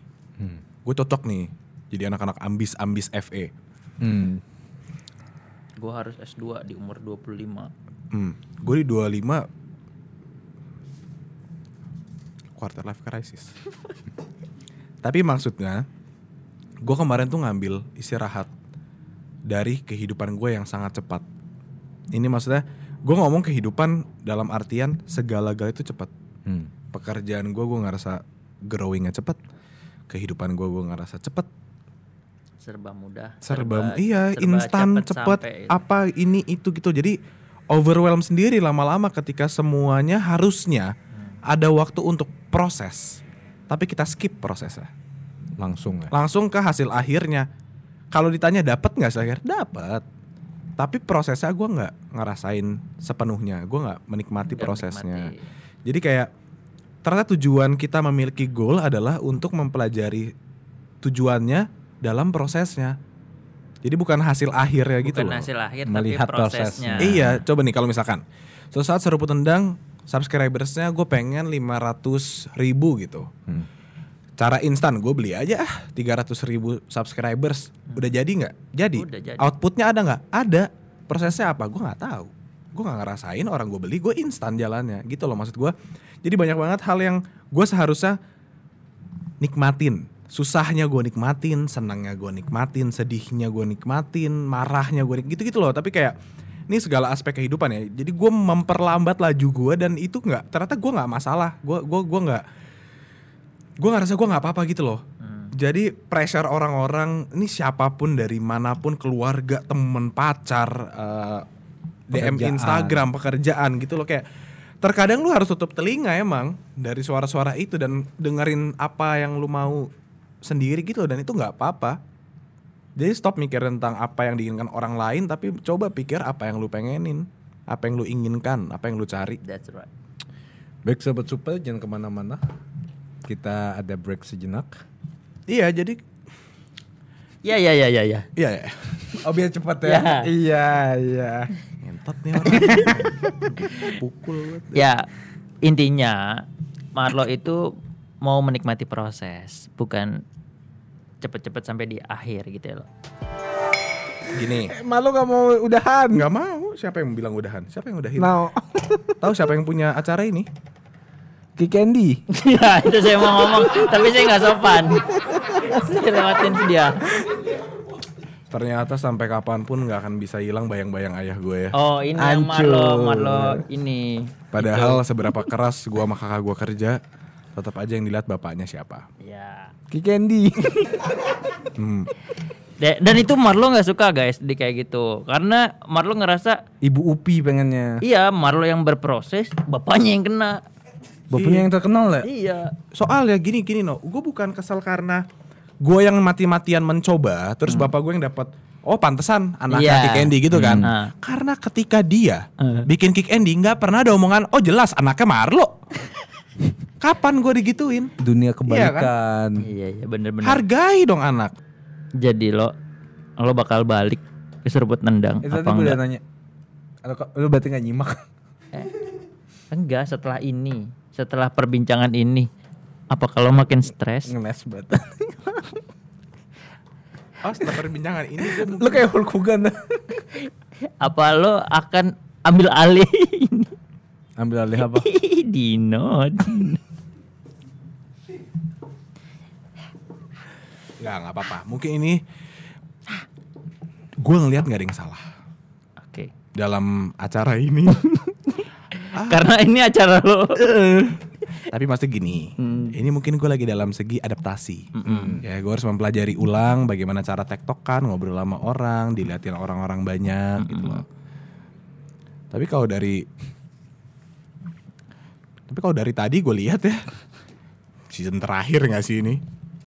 Gue cocok nih jadi anak-anak ambis ambis FE. Hmm. gua harus S2 di umur 25. Hmm. Gue di 25 quarter life crisis. Tapi maksudnya gue kemarin tuh ngambil istirahat dari kehidupan gue yang sangat cepat. Ini maksudnya gue ngomong kehidupan dalam artian segala-gala itu cepat. Hmm. Pekerjaan gue gue ngerasa growingnya cepet. Kehidupan gue gue ngerasa cepet. Serba mudah. serba iya serba instan cepet cepet sampai. apa ini itu gitu jadi overwhelm sendiri lama-lama ketika semuanya harusnya ada waktu untuk proses tapi kita skip prosesnya Langsung ya. langsung ke hasil akhirnya kalau ditanya dapat nggak hasil akhir dapat tapi prosesnya gue nggak ngerasain sepenuhnya gue nggak menikmati Nggak prosesnya menikmati. jadi kayak ternyata tujuan kita memiliki goal adalah untuk mempelajari tujuannya dalam prosesnya. Jadi bukan hasil akhirnya gitu Bukan loh. hasil akhir Melihat tapi prosesnya. Iya, coba nih kalau misalkan suatu saat seruput tendang subscribersnya gue pengen 500 ribu gitu. Hmm. Cara instan gue beli aja ah 300 ribu subscribers. Udah jadi nggak? Jadi. Udah jadi. Outputnya ada nggak? Ada. Prosesnya apa? Gue nggak tahu. Gue nggak ngerasain orang gue beli, gue instan jalannya gitu loh maksud gue. Jadi banyak banget hal yang gue seharusnya nikmatin. Susahnya gue nikmatin, senangnya gue nikmatin, sedihnya gue nikmatin, marahnya gue nik- gitu-gitu loh. Tapi kayak ini segala aspek kehidupan ya. Jadi gue memperlambat laju gue dan itu nggak ternyata gue nggak masalah. Gue gue gue nggak gue ngerasa gue nggak apa-apa gitu loh. Jadi pressure orang-orang ini siapa pun dari mana pun keluarga, temen, pacar, eh, DM. Instagram, pekerjaan gitu loh kayak terkadang lu harus tutup telinga emang dari suara-suara itu dan dengerin apa yang lu mau sendiri gitu dan itu nggak apa-apa. Jadi stop mikir tentang apa yang diinginkan orang lain tapi coba pikir apa yang lu pengenin, apa yang lu inginkan, apa yang lu cari. That's right. Baik sobat super jangan ke mana-mana. Kita ada break sejenak. Iya jadi Ya ya ya ya ya. iya ya. Oh biar cepat Ya. ya. Iya iya. Ngentot nih orang. Pukul banget. Ya intinya Marlo itu mau menikmati proses, bukan cepet-cepet sampai di akhir gitu loh. Gini, Malu gak mau udahan. nggak mau. Siapa yang bilang udahan? Siapa yang udahin? Now, Tahu siapa yang punya acara ini? Ki Candy. ya itu saya mau ngomong, tapi saya nggak sopan. saya lewatin dia. Ternyata sampai kapan pun nggak akan bisa hilang bayang-bayang ayah gue ya. Oh ini yang Hancur. Marlo, Marlo ini. Padahal seberapa keras gue sama kakak gue kerja, tetap aja yang dilihat bapaknya siapa. Ya. Ki Candy. Hmm. Da- Dan itu Marlo nggak suka guys di kayak gitu, karena Marlo ngerasa Ibu Upi pengennya. iya Marlo yang berproses, bapaknya yang kena. Bapaknya yang terkenal ya? Iya. Soalnya gini gini no, gue bukan kesel karena gue yang mati-matian mencoba, terus bapak gue yang dapat oh pantesan anaknya Iya. Kick Andy gitu kan. Hmm. Ah. Karena ketika dia Eh. bikin Kick Andy nggak pernah ada omongan oh jelas anaknya Marlo. Kapan gue digituin? Dunia kebalikan. Iya iya bener-bener. Hargai dong anak. Jadi lo lo bakal balik ke seruput nendang Itu apa tadi gue udah enggak? nanya. Lu, lu berarti gak nyimak? Enggak setelah ini, setelah perbincangan ini. Apa kalau makin stres? Ngeles banget. Oh setelah perbincangan ini gue lu kayak Hulk Hogan. Apa lo akan ambil alih ini? Ambil alih apa? Dino, Dino. nggak nggak apa-apa. Mungkin ini gue ngelihat nggak ada yang salah Oke. dalam acara ini. Karena ini acara lo. Tapi pasti gini, Hmm. ini mungkin gue lagi dalam segi adaptasi. Ya gue harus mempelajari ulang bagaimana cara tektokan, ngobrol sama orang, dilihatin orang-orang banyak gitu loh. Tapi kalau dari tapi kalau dari tadi gue lihat ya season terakhir nggak sih ini?